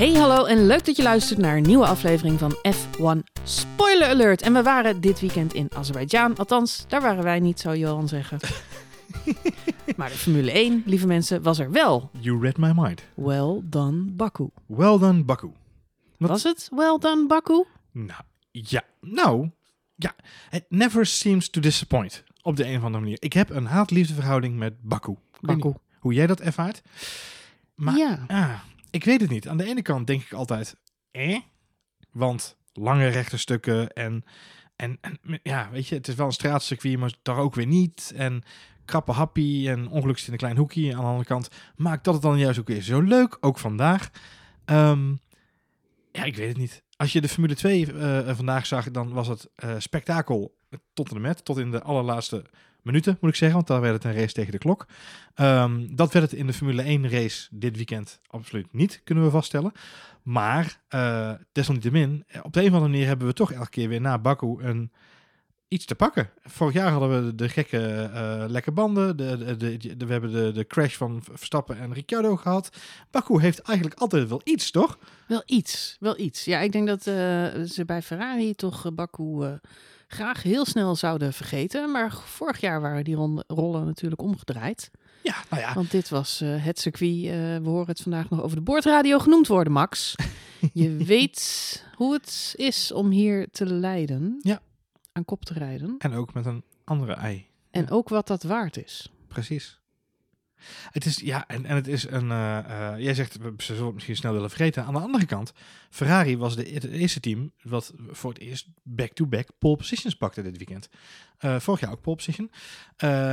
Hey hallo en leuk dat je luistert naar een nieuwe aflevering van F1 Spoiler Alert. En we waren dit weekend in Azerbeidzjan. Althans, daar waren wij niet, zou Johan zeggen. maar de Formule 1, lieve mensen, was er wel. You read my mind. Well done, Baku. Well done, Baku. Wat- Was het well done, Baku? Nou, ja. Nou, ja. It never seems to disappoint. Op de een of andere manier. Ik heb een haat-liefde verhouding met Baku. Baku. hoe jij dat ervaart. Maar ja. ah, ik weet het niet. Aan de ene kant denk ik altijd, eh? Want lange rechte stukken en, en, en ja, weet je, het is wel een straatcircuit, maar daar ook weer niet. En krappe happy en ongelukkig in een klein hoekje. Aan de andere kant maakt dat het dan juist ook weer zo leuk, ook vandaag. Ehm, ja, ik weet het niet. Als je de Formule 2 eh, vandaag zag, dan was het eh, spektakel tot en met, tot in de allerlaatste minuten, moet ik zeggen. Want daar werd het een race tegen de klok. Ehm, dat werd het in de Formule 1 race dit weekend absoluut niet, kunnen we vaststellen. Maar eh, desalniettemin, eh, op de een of andere manier hebben we toch elke keer weer na Baku een, iets te pakken. Vorig jaar hadden we de gekke eh, lekke banden. De, de, we hebben de, de crash van Verstappen en Ricciardo gehad. Baku heeft eigenlijk altijd wel iets, toch? Wel iets, wel iets. Ja, ik denk dat ze bij Ferrari toch Baku graag heel snel zouden vergeten. Maar vorig jaar waren die rollen natuurlijk omgedraaid. Ja, nou ja. Want dit was eh, het circuit. eh, we horen het vandaag nog over de boordradio genoemd worden, Max. Je weet hoe het is om hier te lijden. Ja. Aan kop te rijden. En ook met een andere ei. En ook wat dat waard is. Precies. Het is, ja, en, en het is een, eh, eh, jij zegt, ze zullen misschien snel willen vergeten. Aan de andere kant, Ferrari was de, het eerste team wat voor het eerst back-to-back pole positions pakte dit weekend. Eh, vorig jaar ook pole position.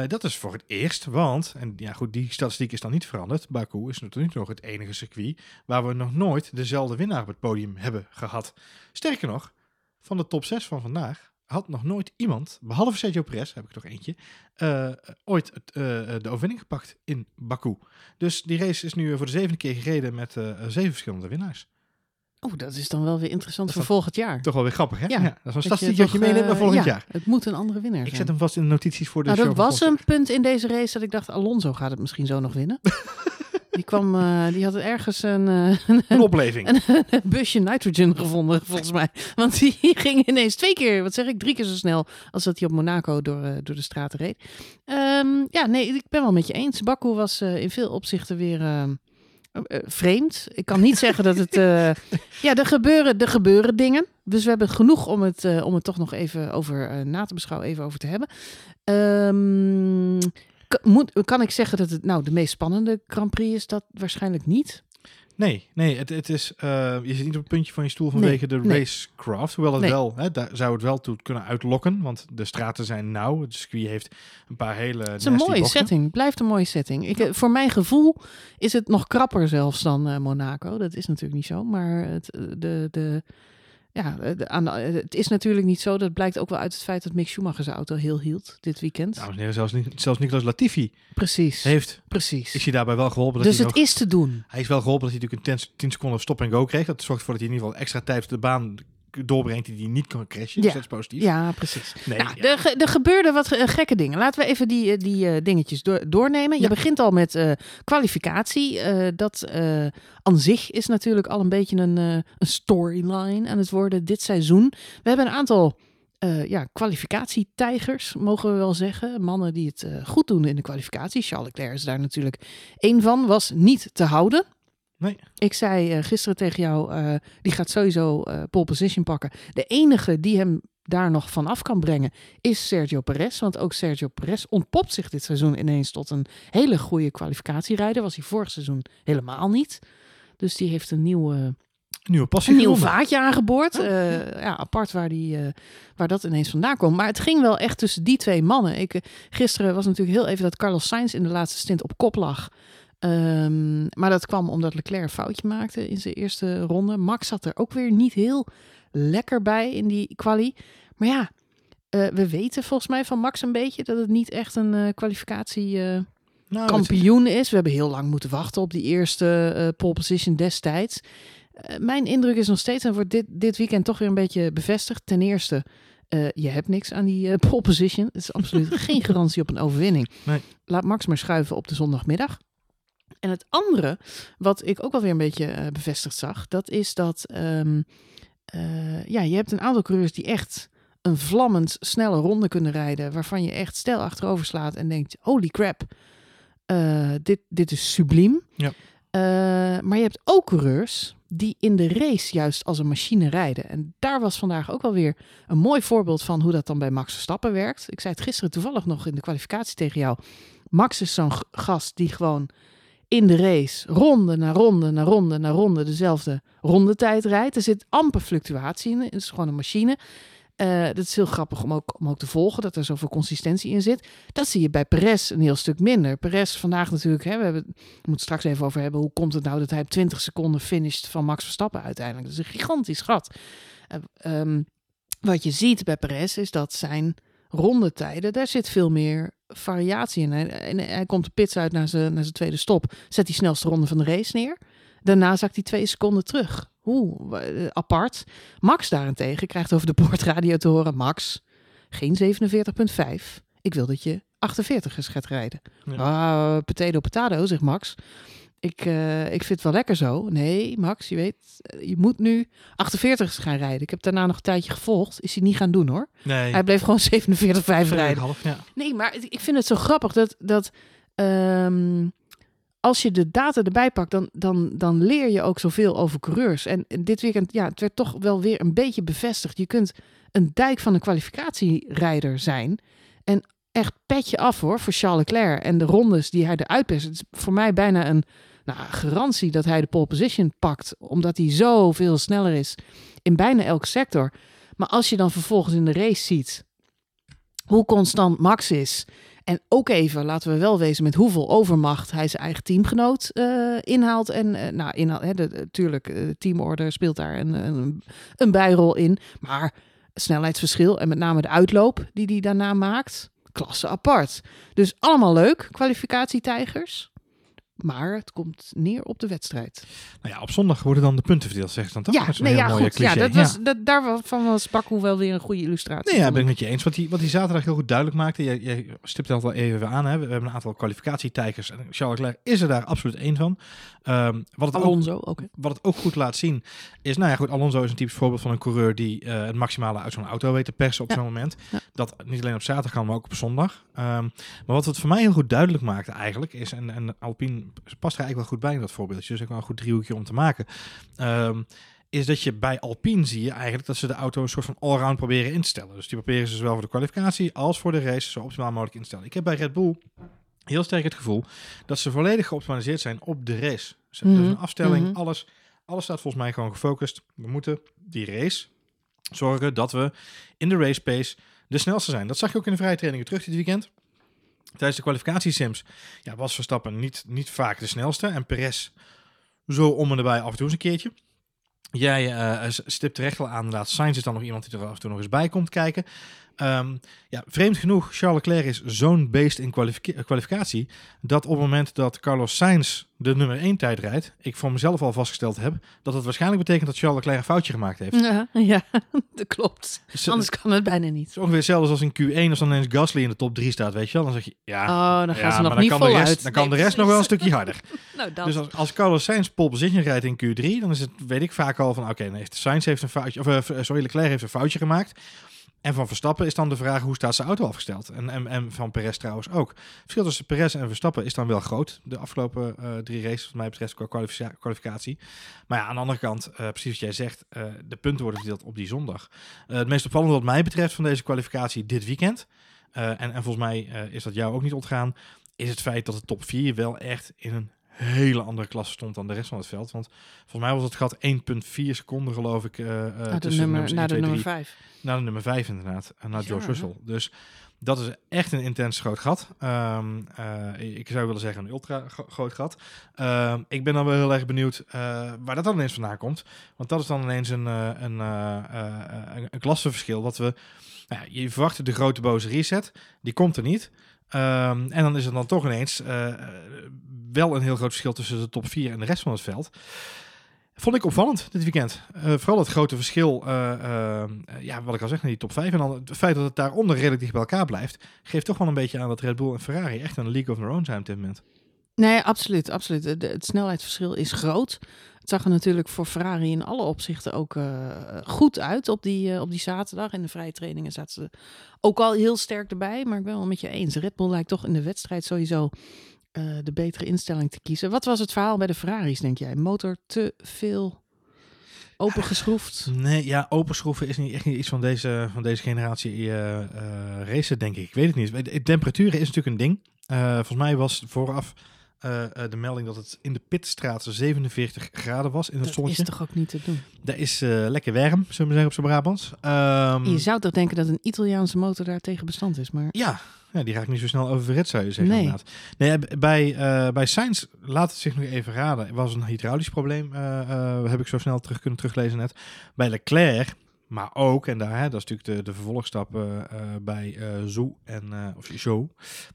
Dat is voor het eerst, want, en ja goed, die statistiek is dan niet veranderd. Baku is natuurlijk nog het enige circuit waar we nog nooit dezelfde winnaar op het podium hebben gehad. Sterker nog, van de top 6 van vandaag had nog nooit iemand, behalve Sergio Perez, heb ik nog eentje, eh, ooit het, eh, de overwinning gepakt in Baku. Dus die race is nu voor de zevende keer gereden met eh, zeven verschillende winnaars. Oh, dat is dan wel weer interessant voor volgend jaar. Toch wel weer grappig, hè? Ja. dat is een statistiek dat je toch, meeneemt naar eh, volgend ja, jaar. Het moet een andere winnaar Ik zijn. zet hem vast in de notities voor de Nou, show. dat was een punt in deze race dat ik dacht, Alonso gaat het misschien zo nog winnen. die kwam, eh, die had ergens een, eh. Een opleving. een busje nitrogen gevonden, volgens mij. Want die ging ineens twee keer, wat zeg ik, drie keer zo snel als dat hij op Monaco door, eh, door de straten reed. Ehm, ja, nee, ik ben wel met je eens. Baku was in veel opzichten weer ehm, eh, vreemd. Ik kan niet zeggen dat het... ja, er gebeuren, er gebeuren dingen. Dus we hebben genoeg om het, om het toch nog even over na te beschouwen, even over te hebben. Ehm, moet, kan ik zeggen dat het nou de meest spannende Grand Prix is? Dat waarschijnlijk niet. Nee, nee het, het is, eh, je zit niet op het puntje van je stoel vanwege de nee. racecraft. Hoewel het Nee. wel, hè, daar zou het wel toe kunnen uitlokken. Want de straten zijn nauw. Het circuit heeft een paar hele Het is een mooie bochten. setting. Blijft een mooie setting. Ik, eh, voor mijn gevoel is het nog krapper zelfs dan eh, Monaco. Dat is natuurlijk niet zo. Maar het, de, de, ja, eh, aan eh, het is natuurlijk niet zo. Dat blijkt ook wel uit het feit dat Mick Schumacher zijn auto heel hield dit weekend. En heren, zelfs, niet- zelfs Nicolas Latifi precies. heeft, precies. is hij daarbij wel geholpen. Dat Dus hij het nog- is te doen. Hij is wel geholpen dat hij natuurlijk een 10 seconden stop en go kreeg. Dat zorgt ervoor dat hij in ieder geval extra tijd op de baan doorbrengt die hij niet kan crashen. Ja. Dus dat is positief. Ja, precies. Nee, Nou, ja. er, er gebeurden wat eh, gekke dingen. Laten we even die, eh, die eh, dingetjes door- doornemen. Je Ja. begint al met kwalificatie. Dat aan zich is natuurlijk al een beetje een, een storyline aan het worden dit seizoen. We hebben een aantal ja, kwalificatietijgers, mogen we wel zeggen. Mannen die het goed doen in de kwalificatie. Charles Leclerc is daar natuurlijk één van. Was niet te houden. Nee. Ik zei eh, gisteren tegen jou, eh, die gaat sowieso eh pole position pakken. De enige die hem daar nog vanaf kan brengen is Sergio Perez. Want ook Sergio Perez ontpopt zich dit seizoen ineens tot een hele goede kwalificatierijder. Was hij vorig seizoen helemaal niet. Dus die heeft een nieuwe, nieuwe passie een nieuw vaatje aangeboord. Oh, ja, apart waar, die, waar dat ineens vandaan komt. Maar het ging wel echt tussen die twee mannen. Ik, gisteren was natuurlijk heel even dat Carlos Sainz in de laatste stint op kop lag. Ehm, maar dat kwam omdat Leclerc een foutje maakte in zijn eerste ronde. Max zat er ook weer niet heel lekker bij in die quali. Maar ja, eh, we weten volgens mij van Max een beetje dat het niet echt een eh, kwalificatie... eh, Nou, kampioen is. We hebben heel lang moeten wachten op die eerste eh pole position destijds. Mijn indruk is nog steeds, en wordt dit, dit weekend toch weer een beetje bevestigd. Ten eerste, je hebt niks aan die pole position. Het is absoluut geen garantie op een overwinning. Nee. Laat Max maar schuiven op de zondagmiddag. En het andere, wat ik ook wel weer een beetje eh, bevestigd zag, dat is dat ehm, eh, ja, je hebt een aantal coureurs die echt een vlammend snelle ronde kunnen rijden, waarvan je echt stijl achterover slaat en denkt, holy crap, eh, dit, dit is subliem. Ja. Maar je hebt ook coureurs die in de race juist als een machine rijden. En daar was vandaag ook wel weer een mooi voorbeeld van hoe dat dan bij Max Verstappen werkt. Ik zei het gisteren toevallig nog in de kwalificatie tegen jou. Max is zo'n gast die gewoon in de race ronde na ronde na ronde na ronde dezelfde rondetijd rijdt. Er zit amper fluctuatie in. Het is gewoon een machine. Eh, dat is heel grappig om ook, om ook te volgen, dat er zoveel consistentie in zit. Dat zie je bij Perez een heel stuk minder. Perez vandaag natuurlijk, hè, we hebben, we het straks even over hebben. Hoe komt het nou dat hij op 20 seconden finisht van Max Verstappen uiteindelijk? Dat is een gigantisch gat. Eh, ehm, wat je ziet bij Perez is dat zijn rondetijden, daar zit veel meer variatie in. Hij, en hij komt de pits uit naar zijn, naar zijn tweede stop, zet die snelste ronde van de race neer. Daarna zakt hij twee seconden terug. Oeh, wa- eh, apart. Max daarentegen krijgt over de boordradio te horen: Max, geen 47,5. Ik wil dat je 48 is gaat rijden. Ja. Ah, potato, potato, zegt Max. Ik, eh, ik vind het wel lekker zo. Nee, Max, je weet, eh, je moet nu 48 gaan rijden. Ik heb daarna nog een tijdje gevolgd. Is hij niet gaan doen hoor. Nee, Hij bleef gewoon 47,5 rijden. half, ja. Nee, maar ik vind het zo grappig dat, dat ehm, als je de data erbij pakt, dan, dan, dan leer je ook zoveel over coureurs. En dit weekend, ja, het werd toch wel weer een beetje bevestigd. Je kunt een dijk van een kwalificatierijder zijn. En echt petje af hoor, voor Charles Leclerc. En de rondes die hij eruit perst. Het is voor mij bijna een nou, garantie dat hij de pole position pakt. Omdat hij zoveel sneller is in bijna elke sector. Maar als je dan vervolgens in de race ziet hoe constant Max is. En ook even, laten we wel wezen, met hoeveel overmacht hij zijn eigen teamgenoot eh, inhaalt. En eh, nou, inhaalt, hè, de, natuurlijk, eh, teamorder speelt daar een, een, een bijrol in. Maar snelheidsverschil en met name de uitloop die hij daarna maakt, klasse apart. Dus allemaal leuk, kwalificatietijgers. Maar het komt neer op de wedstrijd. Nou ja, op zondag worden dan de punten verdeeld, zeg je dan toch? Ja, Dat nee, ja, goed. Ja, cliché. dat was, dat, daarvan was Baku wel weer een goede illustratie. Nee, ja, ben ik met je eens. Wat hij wat die zaterdag heel goed duidelijk maakte, je, je stipt het al even aan, hè. we hebben een aantal kwalificatietijgers en Charles Leclerc is er daar absoluut één van. Ehm, wat, het ook, Alonso ook. wat het ook goed laat zien is, nou ja goed, Alonso is een typisch voorbeeld van een coureur die eh, het maximale uit zo'n auto weet te persen op Ja. zo'n moment. Ja. Dat niet alleen op zaterdag kan, maar ook op zondag. Ehm, maar wat het voor mij heel goed duidelijk maakte eigenlijk is, en, en Alpine past er eigenlijk wel goed bij in dat voorbeeldje, dus ook wel een goed driehoekje om te maken. Ehm, is dat je bij Alpine zie je eigenlijk dat ze de auto een soort van allround proberen in te stellen. Dus die proberen ze zowel voor de kwalificatie als voor de race zo optimaal mogelijk in te stellen. Ik heb bij Red Bull heel sterk het gevoel dat ze volledig geoptimaliseerd zijn op de race. Ze- Dus Mhm, een afstelling, mhm. alles, alles staat volgens mij gewoon gefocust. We moeten die race zorgen dat we in de race pace de snelste zijn. Dat zag je ook in de vrije trainingen terug dit weekend. Tijdens de kwalificatiesims ja, was Verstappen niet, niet vaak de snelste. En Perez zo om en erbij af en toe eens een keertje. Jij eh, stipt terecht al aan, inderdaad. Sainz is dan nog iemand die er af en toe nog eens bij komt kijken. Ehm, ja, vreemd genoeg, Charles Leclerc is zo'n beest in kwalifica- kwalificatie... dat op het moment dat Carlos Sainz de nummer 1 tijd rijdt... ik voor mezelf al vastgesteld heb... dat het waarschijnlijk betekent dat Charles Leclerc een foutje gemaakt heeft. Ja, ja, dat klopt. Dus, Anders kan het bijna niet. Het is ongeveer hetzelfde als in Q1 als dan ineens Gasly in de top 3 staat, weet je wel. Dan zeg je, ja, Oh, dan gaan ja, ze nog niet dan kan de voluit. rest, dan kan Nee, de rest nog wel een stukje harder. Nou, dat. Dus als, als Carlos Sainz pole position rijdt in Q3, dan is het, weet ik vaak al van, oké, nee, Sainz heeft een foutje, of eh, sorry, Leclerc heeft een foutje gemaakt. En van Verstappen is dan de vraag, hoe staat zijn auto afgesteld? En, en, en van Perez trouwens ook. Het verschil tussen Perez en Verstappen is dan wel groot, de afgelopen eh, drie races, wat mij betreft, qua kwalifica- kwalificatie. Maar ja, aan de andere kant, eh, precies wat jij zegt, eh, de punten worden verdeeld op die zondag. Het meest opvallende wat mij betreft van deze kwalificatie dit weekend, en, en volgens mij is dat jou ook niet ontgaan, is het feit dat de top 4 wel echt in een hele andere klasse stond dan de rest van het veld. Want volgens mij was het gat 1,4 seconden geloof ik. eh, naar de tussen nummer, naar 1, de 2, nummer 3, 5. naar de nummer 5 inderdaad. En naar Ja, George hè? Russell. Dus dat is echt een intens groot gat. Ehm, eh, ik zou willen zeggen een ultra gro- groot gat. Ehm, ik ben dan wel heel erg benieuwd waar dat dan ineens vandaan komt. Want dat is dan ineens een, een, een, een klassenverschil. Wat we, ja, je verwachtte de grote boze reset. Die komt er niet. Ehm, en dan is er dan toch ineens eh, wel een heel groot verschil tussen de top 4 en de rest van het veld. Vond ik opvallend dit weekend. Eh, vooral het grote verschil, eh, ja, wat ik al zeg, naar die top 5. En dan het feit dat het daaronder redelijk dicht bij elkaar blijft, geeft toch wel een beetje aan dat Red Bull en Ferrari echt een league of their own zijn op dit moment. Nee, absoluut. absoluut. Het snelheidsverschil is groot. Het zag er natuurlijk voor Ferrari in alle opzichten ook eh, goed uit op die, eh, op die zaterdag. In de vrije trainingen zaten ze ook al heel sterk erbij. Maar ik ben wel met je eens. Red Bull lijkt toch in de wedstrijd sowieso eh, de betere instelling te kiezen. Wat was het verhaal bij de Ferraris, denk jij? Motor te veel opengeschroefd? Nee, ja, openschroeven is niet echt niet iets van deze, van deze generatie racen, denk ik. Ik weet het niet. De Temperaturen is natuurlijk een ding. Volgens mij was vooraf eh, eh, de melding dat het in de pitstraat 47 graden was in het Dat zonnetje. is toch ook niet te doen? Dat is eh, lekker warm, zullen we zeggen op zijn Brabants. Ehm, Je zou toch denken dat een Italiaanse motor daar tegen bestand is, maar... ja, ja, die raakt niet zo snel oververhit, zou je zeggen. Nee. Inderdaad. Nee, bij, eh bij Sainz, laat het zich nog even raden, was een hydraulisch probleem. heb ik zo snel terug kunnen teruglezen net. Bij Leclerc, maar ook, en daar, hè, dat is natuurlijk de, de vervolgstap eh, eh, bij Zo en, of Zo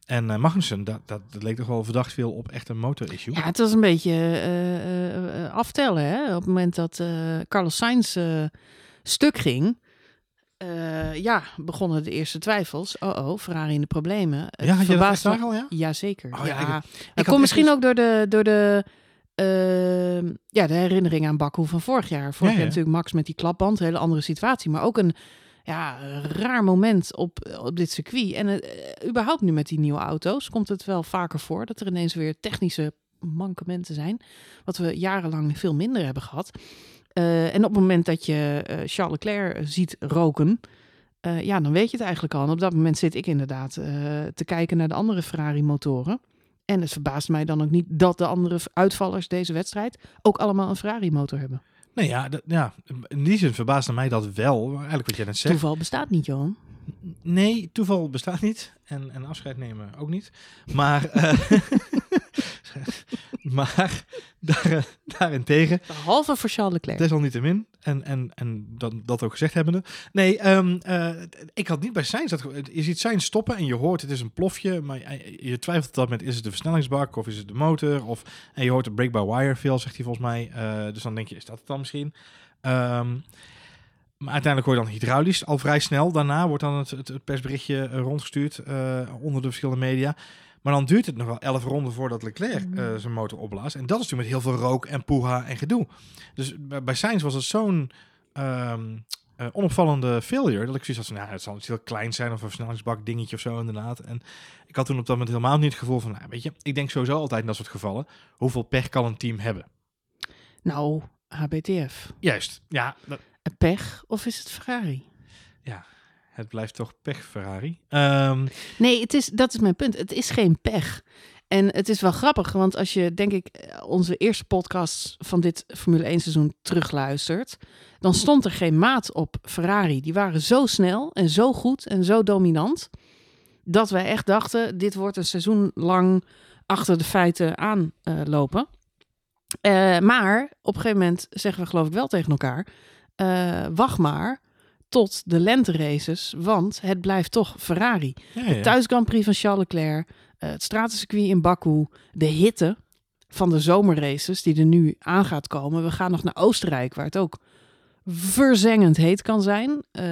en Magnussen. Dat, dat, dat leek toch wel verdacht veel op echt een motor-issue. Ja, het was een beetje aftellen. Hè? Op het moment dat Carlos Sainz stuk ging, ja, begonnen de eerste twijfels. Oh, oh, Ferrari in de problemen. Het ja, had je dat daar al, ja? Jazeker. Oh, ja, ja, ik- komt misschien echt ook door de, door de, ehm, ja, de herinnering aan Baku van vorig jaar. Vorig Ja, jaar ja. natuurlijk Max met die klapband, een hele andere situatie. Maar ook een ja, raar moment op, op dit circuit. En eh, überhaupt nu met die nieuwe auto's komt het wel vaker voor dat er ineens weer technische mankementen zijn. Wat we jarenlang veel minder hebben gehad. Eh, en op het moment dat je eh, Charles Leclerc ziet roken, ja, dan weet je het eigenlijk al. En op dat moment zit ik inderdaad te kijken naar de andere Ferrari-motoren. En het verbaast mij dan ook niet dat de andere uitvallers deze wedstrijd ook allemaal een Ferrari-motor hebben. Nee, ja, dat, ja, in die zin verbaasde mij dat wel. Eigenlijk wat jij net zegt. Toeval bestaat niet, Johan. Nee, toeval bestaat niet. En, en afscheid nemen ook niet. Maar, eh, maar daar, eh, daarentegen, Behalve voor Charles Leclerc. desalniettemin, en, en, en dat, dat ook gezegd hebbende. Nee, ehm, eh, ik had niet bij Sainz dat... Je ziet Sainz stoppen en je hoort het is een plofje. Maar je, je twijfelt op dat moment, is het de versnellingsbak of is het de motor? Of, en je hoort de break-by-wire veel, zegt hij volgens mij. Eh, dus dan denk je, is dat het dan misschien? Ehm, maar uiteindelijk hoor je dan hydraulisch al vrij snel. Daarna wordt dan het, het, het persberichtje rondgestuurd onder de verschillende media. Maar dan duurt het nog wel elf ronden voordat Leclerc eh, zijn motor opblaast. En dat is natuurlijk met heel veel rook en poeha en gedoe. Dus bij, Sainz was het zo'n ehm, eh, onopvallende failure. Dat ik zoiets had van, nou, het zal iets heel klein zijn of een versnellingsbak dingetje of zo inderdaad. En ik had toen op dat moment helemaal niet het gevoel van, nou, weet je, ik denk sowieso altijd in dat soort gevallen, hoeveel pech kan een team hebben? Nou, HBTF. Juist, ja, dat, Een pech of is het Ferrari? Het blijft toch pech Ferrari. Ehm, Nee, het is, dat is mijn punt. Het is geen pech. En het is wel grappig, want als je, denk ik, eh, onze eerste podcast van dit Formule 1 seizoen terugluistert, dan stond er geen maat op Ferrari. Die waren zo snel en zo goed en zo dominant, dat wij echt dachten, dit wordt een seizoen lang achter de feiten aanlopen. Eh maar op een gegeven moment zeggen we geloof ik wel tegen elkaar, eh, wacht maar tot de lente-races, want het blijft toch Ferrari. ja, ja. Thuis Grand Prix van Charles Leclerc, eh, het stratencircuit in Baku, de hitte van de zomerraces die er nu aan gaat komen. We gaan nog naar Oostenrijk, waar het ook verzengend heet kan zijn. Eh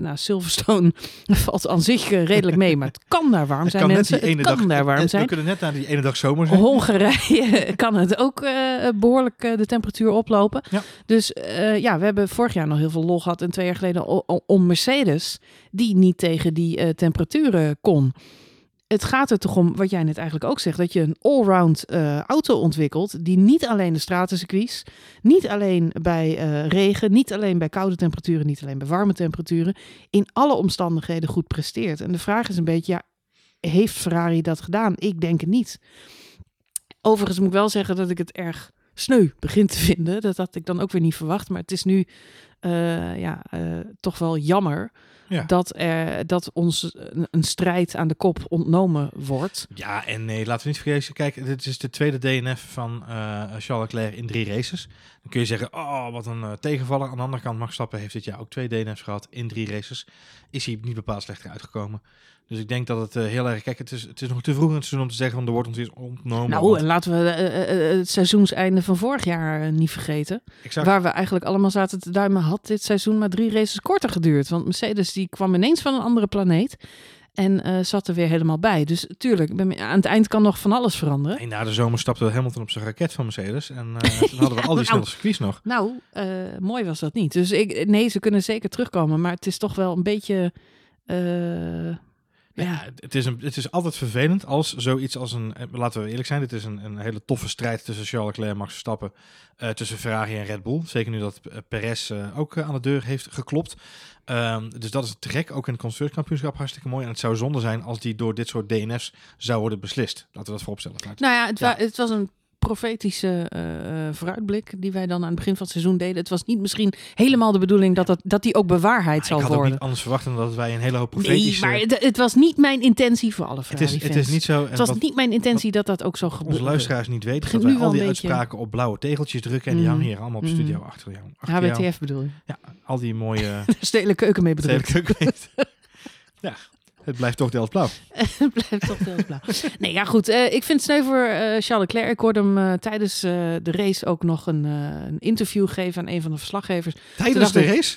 nou, Silverstone valt aan zich eh, redelijk mee, maar het kan daar warm Het zijn, kan die ene het kan dag, daar warm we zijn. kunnen net naar die ene dag zomer zijn. Hongarije kan het ook eh, behoorlijk eh, de temperatuur oplopen. Ja. Dus ja, we hebben vorig jaar nog heel veel lol gehad en twee jaar geleden om Mercedes, die niet tegen die temperaturen kon. Het gaat er toch om, wat jij net eigenlijk ook zegt, dat je een allround eh, auto ontwikkelt die niet alleen de stratencircuits, niet alleen bij eh, regen, niet alleen bij koude temperaturen, niet alleen bij warme temperaturen, in alle omstandigheden goed presteert. En de vraag is een beetje, ja, heeft Ferrari dat gedaan? Ik denk het niet. Overigens moet ik wel zeggen dat ik het erg sneu begin te vinden. Dat had ik dan ook weer niet verwacht. Maar het is nu eh, ja, toch wel jammer Ja. dat, er, dat ons een, een strijd aan de kop ontnomen wordt. Ja, en nee, laten we niet vergeten. Kijk, dit is de tweede DNF van eh, Charles Leclerc in drie races. Dan kun je zeggen, oh, wat een eh, tegenvaller. Aan de andere kant, Max Stappen heeft dit jaar ook twee DNF's gehad in drie races. Is hij niet bepaald slechter uitgekomen. Dus ik denk dat het eh, heel erg... Kijk, het is, het is nog te vroeg in het seizoen om te zeggen, van er wordt ons iets ontnomen. nou, want- en laten we eh, eh, het seizoenseinde van vorig jaar niet vergeten. exact. Waar we eigenlijk allemaal zaten te duimen, had dit seizoen maar drie races korter geduurd. Want Mercedes die kwam ineens van een andere planeet. En zat er weer helemaal bij. Dus tuurlijk, aan het eind kan nog van alles veranderen. En na de zomer stapte Hamilton op zijn raket van Mercedes. En toen hadden we al die nou. snelle circuits nog. Nou, mooi was dat niet. Dus ik, nee, ze kunnen zeker terugkomen. Maar het is toch wel een beetje... Ja, het is, een, het is altijd vervelend als zoiets als een... eh, Laten we eerlijk zijn, dit is een, een hele toffe strijd tussen Charles Leclerc en Max Verstappen. eh, tussen Ferrari en Red Bull. Zeker nu dat eh, Perez eh, ook aan de deur heeft geklopt. Ehm, dus dat is te gek. Ook in het constructeurskampioenschap hartstikke mooi. En het zou zonde zijn als die door dit soort DNF's zou worden beslist. Laten we dat vooropstellen. Nou ja, het, wa- Ja. het was een profetische eh, eh, vooruitblik die wij dan aan het begin van het seizoen deden. Het was niet misschien helemaal de bedoeling dat dat, dat die ook bewaarheid ik zal had ook worden. niet anders verwacht dan dat wij een hele hoop Nee, profetische... maar het, het was niet mijn intentie voor alle het, is, het is niet zo... en Het was wat niet mijn intentie dat dat ook zo gebeurde. onze luisteraars niet weten, dat wij al die beetje- uitspraken op blauwe tegeltjes drukken. En die Mhm. hangen hier allemaal op Mhm. studio achter jou. Achter jou. HBTF bedoel je? Ja, al die mooie... De stedelijke keuken mee ook ja, het blijft toch deels blauw. Het blijft toch heel blauw. Nee, ja goed. eh, ik vind het sneu voor eh, Charles Leclerc. Ik hoorde hem eh, tijdens de race ook nog een, een interview geven aan een van de verslaggevers. Tijdens de ik- race?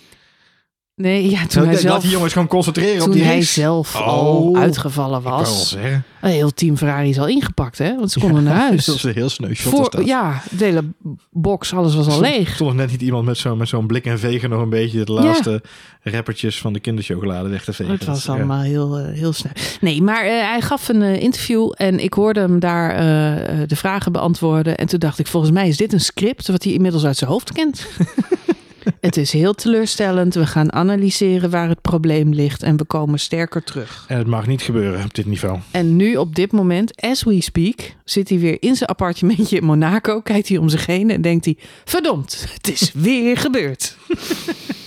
Nee, ja, toen hij dat zelf, die jongens gewoon concentreren op toen die hij race? zelf Oh. al uitgevallen was. Een heel team Ferrari is al ingepakt, hè? Want ze konden naar huis. Dat is een heel sneu Voor, dat. ja, de hele box, alles was al Stond- leeg. Nog net niet iemand met zo'n met zo'n blik en vegen nog een beetje de laatste rappertjes van de kinderchocolade weg te vegen. Het was Ja. allemaal heel, eh, heel snel. Nee, maar eh, hij gaf een eh, interview en ik hoorde hem daar de vragen beantwoorden. En toen dacht ik, volgens mij is dit een script wat hij inmiddels uit zijn hoofd kent. het is heel teleurstellend. We gaan analyseren waar het probleem ligt en we komen sterker terug. En het mag niet gebeuren op dit niveau. En nu op dit moment, as we speak, zit hij weer in zijn appartementje in Monaco. Kijkt hij om zich heen en denkt hij, verdomd, het is weer gebeurd.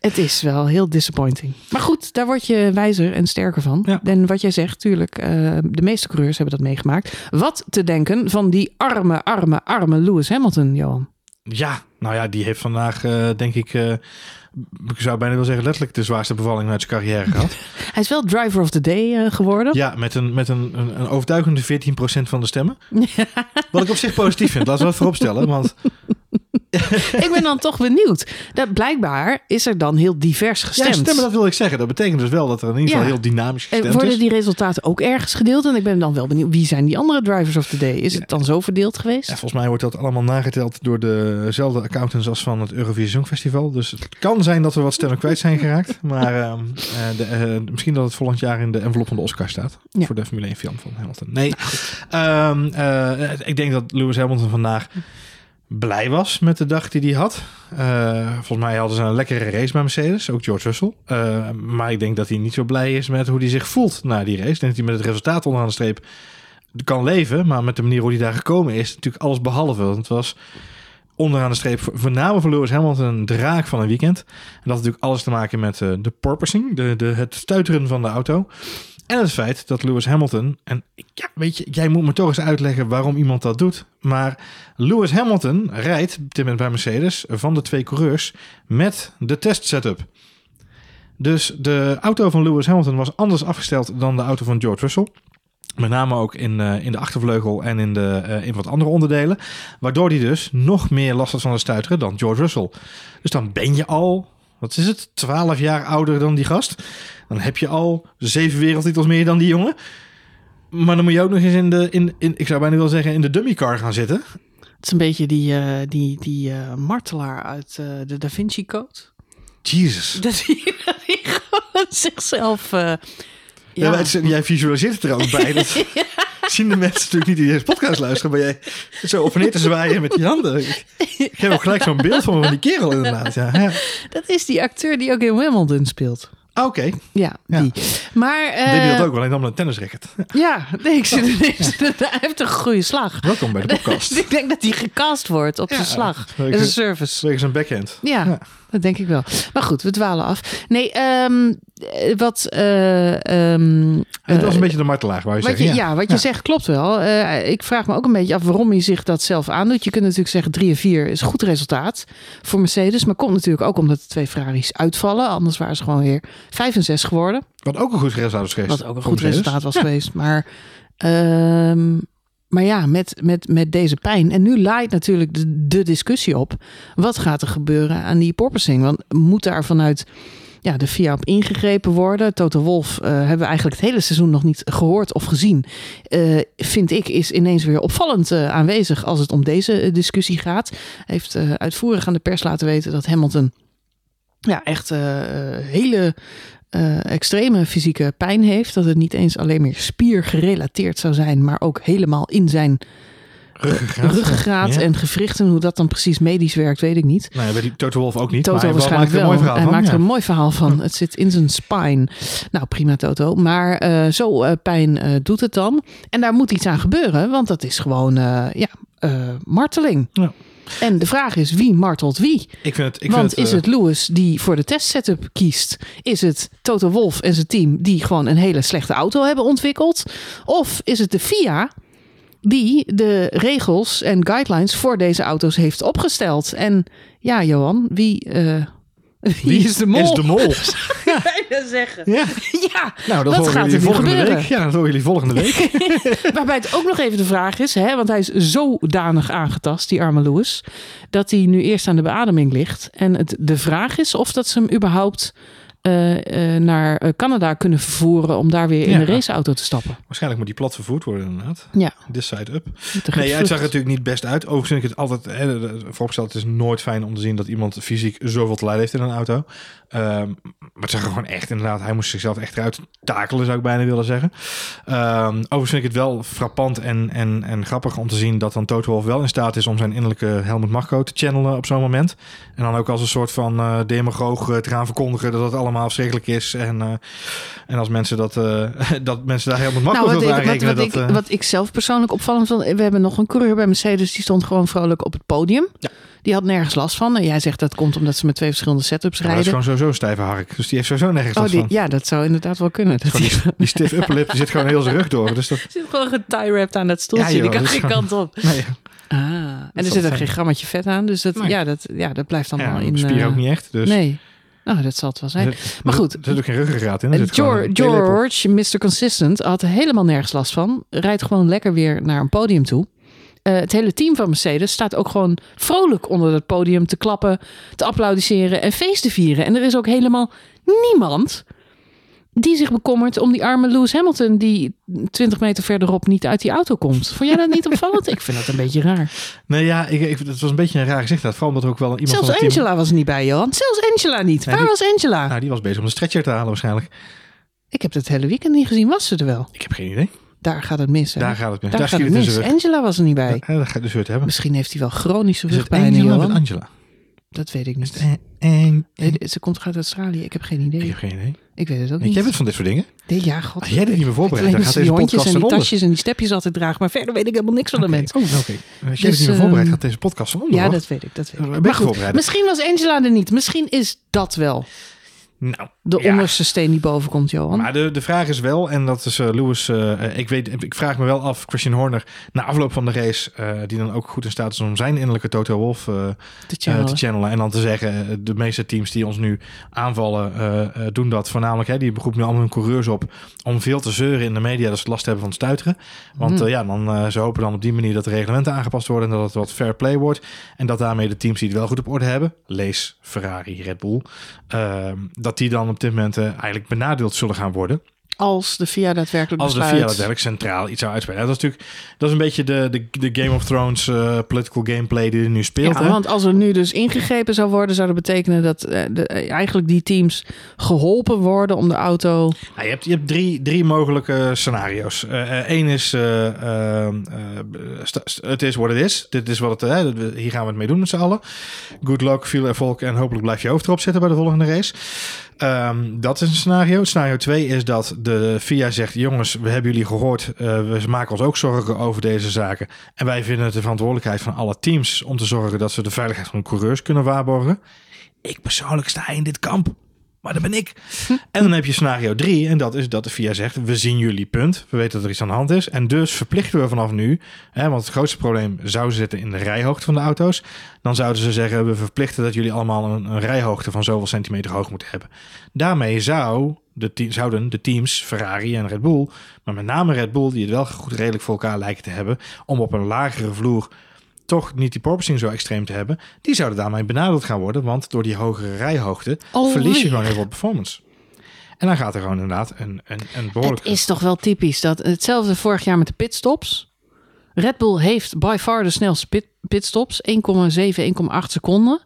Het is wel heel disappointing. Maar goed, daar word je wijzer en sterker van. Ja. En wat jij zegt, tuurlijk, eh, de meeste coureurs hebben dat meegemaakt. Wat te denken van die arme, arme, arme Lewis Hamilton, Johan? Ja, nou ja, die heeft vandaag, eh, denk ik, eh, ik zou bijna wel zeggen, letterlijk de zwaarste bevalling uit zijn carrière gehad. Hij is wel driver of the day eh, geworden. ja, met een, met een, een, een overtuigende 14% van de stemmen. Wat ik op zich positief vind, laten we dat vooropstellen. Want Ik ben dan toch benieuwd. Dat blijkbaar is er dan heel divers ja, gestemd. stemmen, dat wil ik zeggen. Dat betekent dus wel dat er in ieder geval Ja. heel dynamisch En gestemd worden is. die resultaten ook ergens gedeeld? En ik ben dan wel benieuwd, wie zijn die andere drivers of the day? Is het dan zo verdeeld geweest? Ja, volgens mij wordt dat allemaal nageteld door dezelfde accountants als van het Eurovisie Songfestival. Dus het kan zijn dat we wat stemmen kwijt zijn geraakt. Maar ehm, eh, de, eh, misschien dat het volgend jaar in de envelop van de Oscar staat. Ja. Voor de Formule 1 film van Hamilton. Nee, ehm, eh, ik denk dat Lewis Hamilton vandaag blij was met de dag die hij had. Volgens mij hadden ze een lekkere race bij Mercedes, ook George Russell. Maar ik denk dat hij niet zo blij is met hoe hij zich voelt na die race. Ik denk dat hij met het resultaat onderaan de streep kan leven. Maar met de manier hoe hij daar gekomen is, natuurlijk alles behalve. Want het was onderaan de streep, voornamelijk voor Lewis Hamilton, een draak van een weekend. En dat had natuurlijk alles te maken met eh, de porpoising, de, de, het stuiteren van de auto. En het feit dat Lewis Hamilton, en ja, weet je, jij moet me toch eens uitleggen waarom iemand dat doet. Maar Lewis Hamilton rijdt op dit moment bij Mercedes van de twee coureurs met de test setup. Dus de auto van Lewis Hamilton was anders afgesteld dan de auto van George Russell. Met name ook in, eh, in de achtervleugel en in, de, eh, in wat andere onderdelen. Waardoor hij dus nog meer last had van het stuiteren dan George Russell. Dus dan ben je al, wat is het, 12 jaar ouder dan die gast. Dan heb je al zeven wereldtitels meer dan die jongen. Maar dan moet je ook nog eens in de, in, in, ik zou bijna willen zeggen, in de dummy car gaan zitten. Het is een beetje die, eh, die, die martelaar uit de Da Vinci Code. Jesus. Dat hij, zichzelf... Ja. ja, het jij visualiseert het er ook bij. Dat zien de mensen natuurlijk niet die deze podcast luisteren. Maar jij zo op en neer te zwaaien met die handen. Ik, ik heb ook gelijk zo'n beeld van, van die kerel inderdaad. Ja. Ja. dat is die acteur die ook in Wimbledon speelt. Ah, Oké, Ja, Ja. die. Maar... deed hij eh, dat ook wel, dan met een tennisracket. Ja, nee, ik zit ineens... Hij heeft een goede slag. Welkom bij de podcast. ik denk dat hij gecast wordt op Ja, zijn slag. Dat is een service. Wegens een backhand. Ja, Ja. Dat denk ik wel. Maar goed, we dwalen af. Nee, ehm, eh, wat... eh, ehm, Het was eh, een beetje de martelaar, wou je je, zeggen. ja. wat je Ja. zegt klopt wel. Eh, ik vraag me ook een beetje af waarom hij zich dat zelf aandoet. Je kunt natuurlijk zeggen 3 en 4 is een goed resultaat voor Mercedes. Maar komt natuurlijk ook omdat de twee Ferraris uitvallen. Anders waren ze gewoon weer 5 en 6 geworden. Wat ook een goed resultaat was geweest. Wat ook een goed resultaat was Ja. geweest. Maar, ehm, maar ja, met, met, met deze pijn. En nu laait natuurlijk de, de discussie op. Wat gaat er gebeuren aan die porpoising? Want moet daar vanuit ja, de FIA op ingegrepen worden. Toto Wolf eh, hebben we eigenlijk het hele seizoen nog niet gehoord of gezien. Eh, vind ik is ineens weer opvallend eh, aanwezig als het om deze discussie gaat. Heeft uitvoerig aan de pers laten weten dat Hamilton ja, echt hele eh, extreme fysieke pijn heeft. Dat het niet eens alleen meer spiergerelateerd zou zijn, maar ook helemaal in zijn Ruggengraat. ruggengraat Ja. en gewrichten. Hoe dat dan precies medisch werkt, weet ik niet. Nou ja, bij die Toto Wolf ook niet. Toto maar hij waarschijnlijk maakt er een mooi verhaal van. maakt er een mooi verhaal van. Het zit in zijn spine. Nou, prima Toto. Maar eh, zo eh, pijn eh, doet het dan. En daar moet iets aan gebeuren, want dat is gewoon eh, ja, eh, marteling. Ja. En de vraag is, wie martelt wie? Ik vind het, ik Want vind het, is eh, het Lewis die voor de testsetup kiest? Is het Toto Wolf en zijn team die gewoon een hele slechte auto hebben ontwikkeld? Of is het de FIA die de regels en guidelines voor deze auto's heeft opgesteld? En ja, Johan, wie, eh, wie, is de mol? Is de mol. bijna zeggen. ja. Ja, Nou, dat gaat er jullie volgende gebeuren? week. Ja, dat horen jullie volgende week. waarbij het ook nog even de vraag is, hè, want hij is zodanig aangetast, die arme Lewis, dat hij nu eerst aan de beademing ligt. En het, de vraag is of dat ze hem überhaupt naar eh, Canada kunnen vervoeren om daar weer in een raceauto te stappen. Waarschijnlijk moet die plat vervoerd worden inderdaad. Ja, This side up. Nee, het zag er natuurlijk niet best uit. Overigens vind ik het altijd hè, vooropgesteld. Het is nooit fijn om te zien dat iemand fysiek zoveel te lijden heeft in een auto. Ehm, maar het zag er gewoon echt inderdaad. Hij moest zichzelf echt eruit takelen, zou ik bijna willen zeggen. Ehm, overigens vind ik het wel frappant en, en, en grappig om te zien dat dan Toto Wolff wel in staat is om zijn innerlijke Helmut Marko te channelen op zo'n moment. En dan ook als een soort van eh demagoog eh, te gaan verkondigen dat het allemaal verschrikkelijk is. En, eh, en als mensen dat, eh, dat mensen daar Helmut Marko Nou, wat, ik, wat, wat, dat, ik, eh, wat ik zelf persoonlijk opvallend vond, we hebben nog een coureur bij Mercedes, die stond gewoon vrolijk op het podium. Ja. Die had nergens last van. En jij zegt dat komt omdat ze met twee verschillende setups ja, maar dat is rijden. gewoon sowieso stijve hark. Dus die heeft sowieso nergens Oh, last die, van. ja, dat zou inderdaad wel kunnen. Dat die- die, stiff die zit gewoon heel zijn rug door. Dus dat, zit gewoon getie-wrapped aan dat stoeltje. Ja, joh, die kan geen kant op. nee, Ah, en er zit ook geen grammetje vet aan. Dus dat, Nee. ja, dat, ja, dat blijft allemaal ja, in... spier eh, ook niet echt. Dus Nee. Nou, dat zal het wel zijn. Maar goed. Er zit ook geen ruggengraat in. Zit gewoon George. George, Mr. Consistent, had helemaal nergens last van. Rijdt gewoon lekker weer naar een podium toe. Eh, het hele team van Mercedes staat ook gewoon vrolijk onder het podium te klappen, te applaudisseren en feest te vieren. En er is ook helemaal niemand die zich bekommert om die arme Lewis Hamilton die 20 meter verderop niet uit die auto komt. Vond jij dat niet opvallend? Ik vind dat een beetje raar. Nee, ja, ik, ik, het was een beetje een raar gezicht. Vooral omdat er ook wel iemand Zelfs van team... Angela was er niet bij, Johan. Zelfs Angela niet. Nee, Waar die- was Angela? Nou, die was bezig om de stretcher te halen waarschijnlijk. Ik heb het hele weekend niet gezien. Was ze er wel? Ik heb geen idee. Daar gaat het mis. Hè? Daar gaat het mis. Daar, Daar, gaat het mis. Angela was er niet bij. Ja, dat gaat dus weer hebben. Misschien heeft hij wel chronische rugpijn, Angela. Angela? Dat weet ik niet. En, Ze komt uit Australië. Ik heb geen ik idee. heb geen idee. Ik weet het ook niet. jij bent van dit soort dingen? Nee, ja, god. Als jij dit niet meer voorbereidt, dan gaat deze die podcast en die onder. tasjes en die stepjes altijd dragen. Maar verder weet ik helemaal niks van de mens. Oh, oké. Als jij Dus, dit niet meer voorbereidt, ehm, gaat deze podcast van onder. Ja, dat weet ik. Dat weet ik. Maar goed, misschien was Angela er niet. Misschien is dat wel Nou, de ja. onderste steen die boven komt, Johan. Maar de, de vraag is wel, en dat is eh, Lewis, eh, ik, weet, ik vraag me wel af, Christian Horner, na afloop van de race, eh, die dan ook goed in staat is om zijn innerlijke Toto Wolf eh, de eh, channel. te channelen. En dan te zeggen, de meeste teams die ons nu aanvallen, doen dat voornamelijk. Hè, die beroepen nu allemaal hun coureurs op om veel te zeuren in de media, dat ze last hebben van stuiteren. Want Hmm. eh, ja, dan, ze hopen dan op die manier dat de reglementen aangepast worden en dat het wat fair play wordt. En dat daarmee de teams die het wel goed op orde hebben, lees Ferrari, Red Bull, eh, dat die dan op dit moment eh, eigenlijk benadeeld zullen gaan worden. Als de FIA daadwerkelijk Als de. VIA daadwerkelijk centraal iets zou uitspelen. Dat is natuurlijk dat is een beetje de, de, de Game of Thrones eh, political gameplay die er nu speelt. Ja, hè? want als er nu dus ingegrepen zou worden, zou dat betekenen dat eh, de, eh, eigenlijk die teams geholpen worden om de auto. Nou, je hebt, je hebt drie, drie mogelijke scenario's. Eén is, het is wat het is. Dit is wat het, hier gaan we het mee doen met z'n allen. Good luck, veel erfolg en hopelijk blijf je hoofd erop zitten bij de volgende race. Ehm, dat is een scenario. Scenario 2 is dat de FIA zegt: jongens, we hebben jullie gehoord. eh, we maken ons ook zorgen over deze zaken. En wij vinden het de verantwoordelijkheid van alle teams om te zorgen dat ze de veiligheid van de coureurs kunnen waarborgen. Ik persoonlijk sta in dit kamp. Maar dat ben ik. En dan heb je scenario 3. En dat is dat de FIA zegt: We zien jullie punt. We weten dat er iets aan de hand is. En dus verplichten we vanaf nu. Hè, want het grootste probleem zou zitten in de rijhoogte van de auto's. Dan zouden ze zeggen: We verplichten dat jullie allemaal een, een rijhoogte van zoveel centimeter hoog moeten hebben. Daarmee zou de zouden de teams Ferrari en Red Bull, maar met name Red Bull, die het wel goed redelijk voor elkaar lijken te hebben, om op een lagere vloer toch niet die porpoising zo extreem te hebben, die zouden daarmee benadeeld gaan worden. Want door die hogere rijhoogte Alweer. verlies je gewoon heel veel performance. En dan gaat er gewoon inderdaad een, een, een behoorlijk... Het is toch wel typisch dat hetzelfde vorig jaar met de pitstops. Red Bull heeft by far de snelste pit, pitstops, 1,7, 1,8 seconden.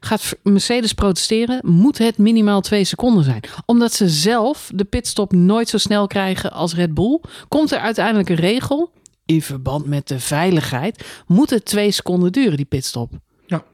Gaat Mercedes protesteren, moet het minimaal 2 seconden zijn. Omdat ze zelf de pitstop nooit zo snel krijgen als Red Bull, komt er uiteindelijk een regel. In verband met de veiligheid moet het 2 seconden duren, die pitstop. Ja.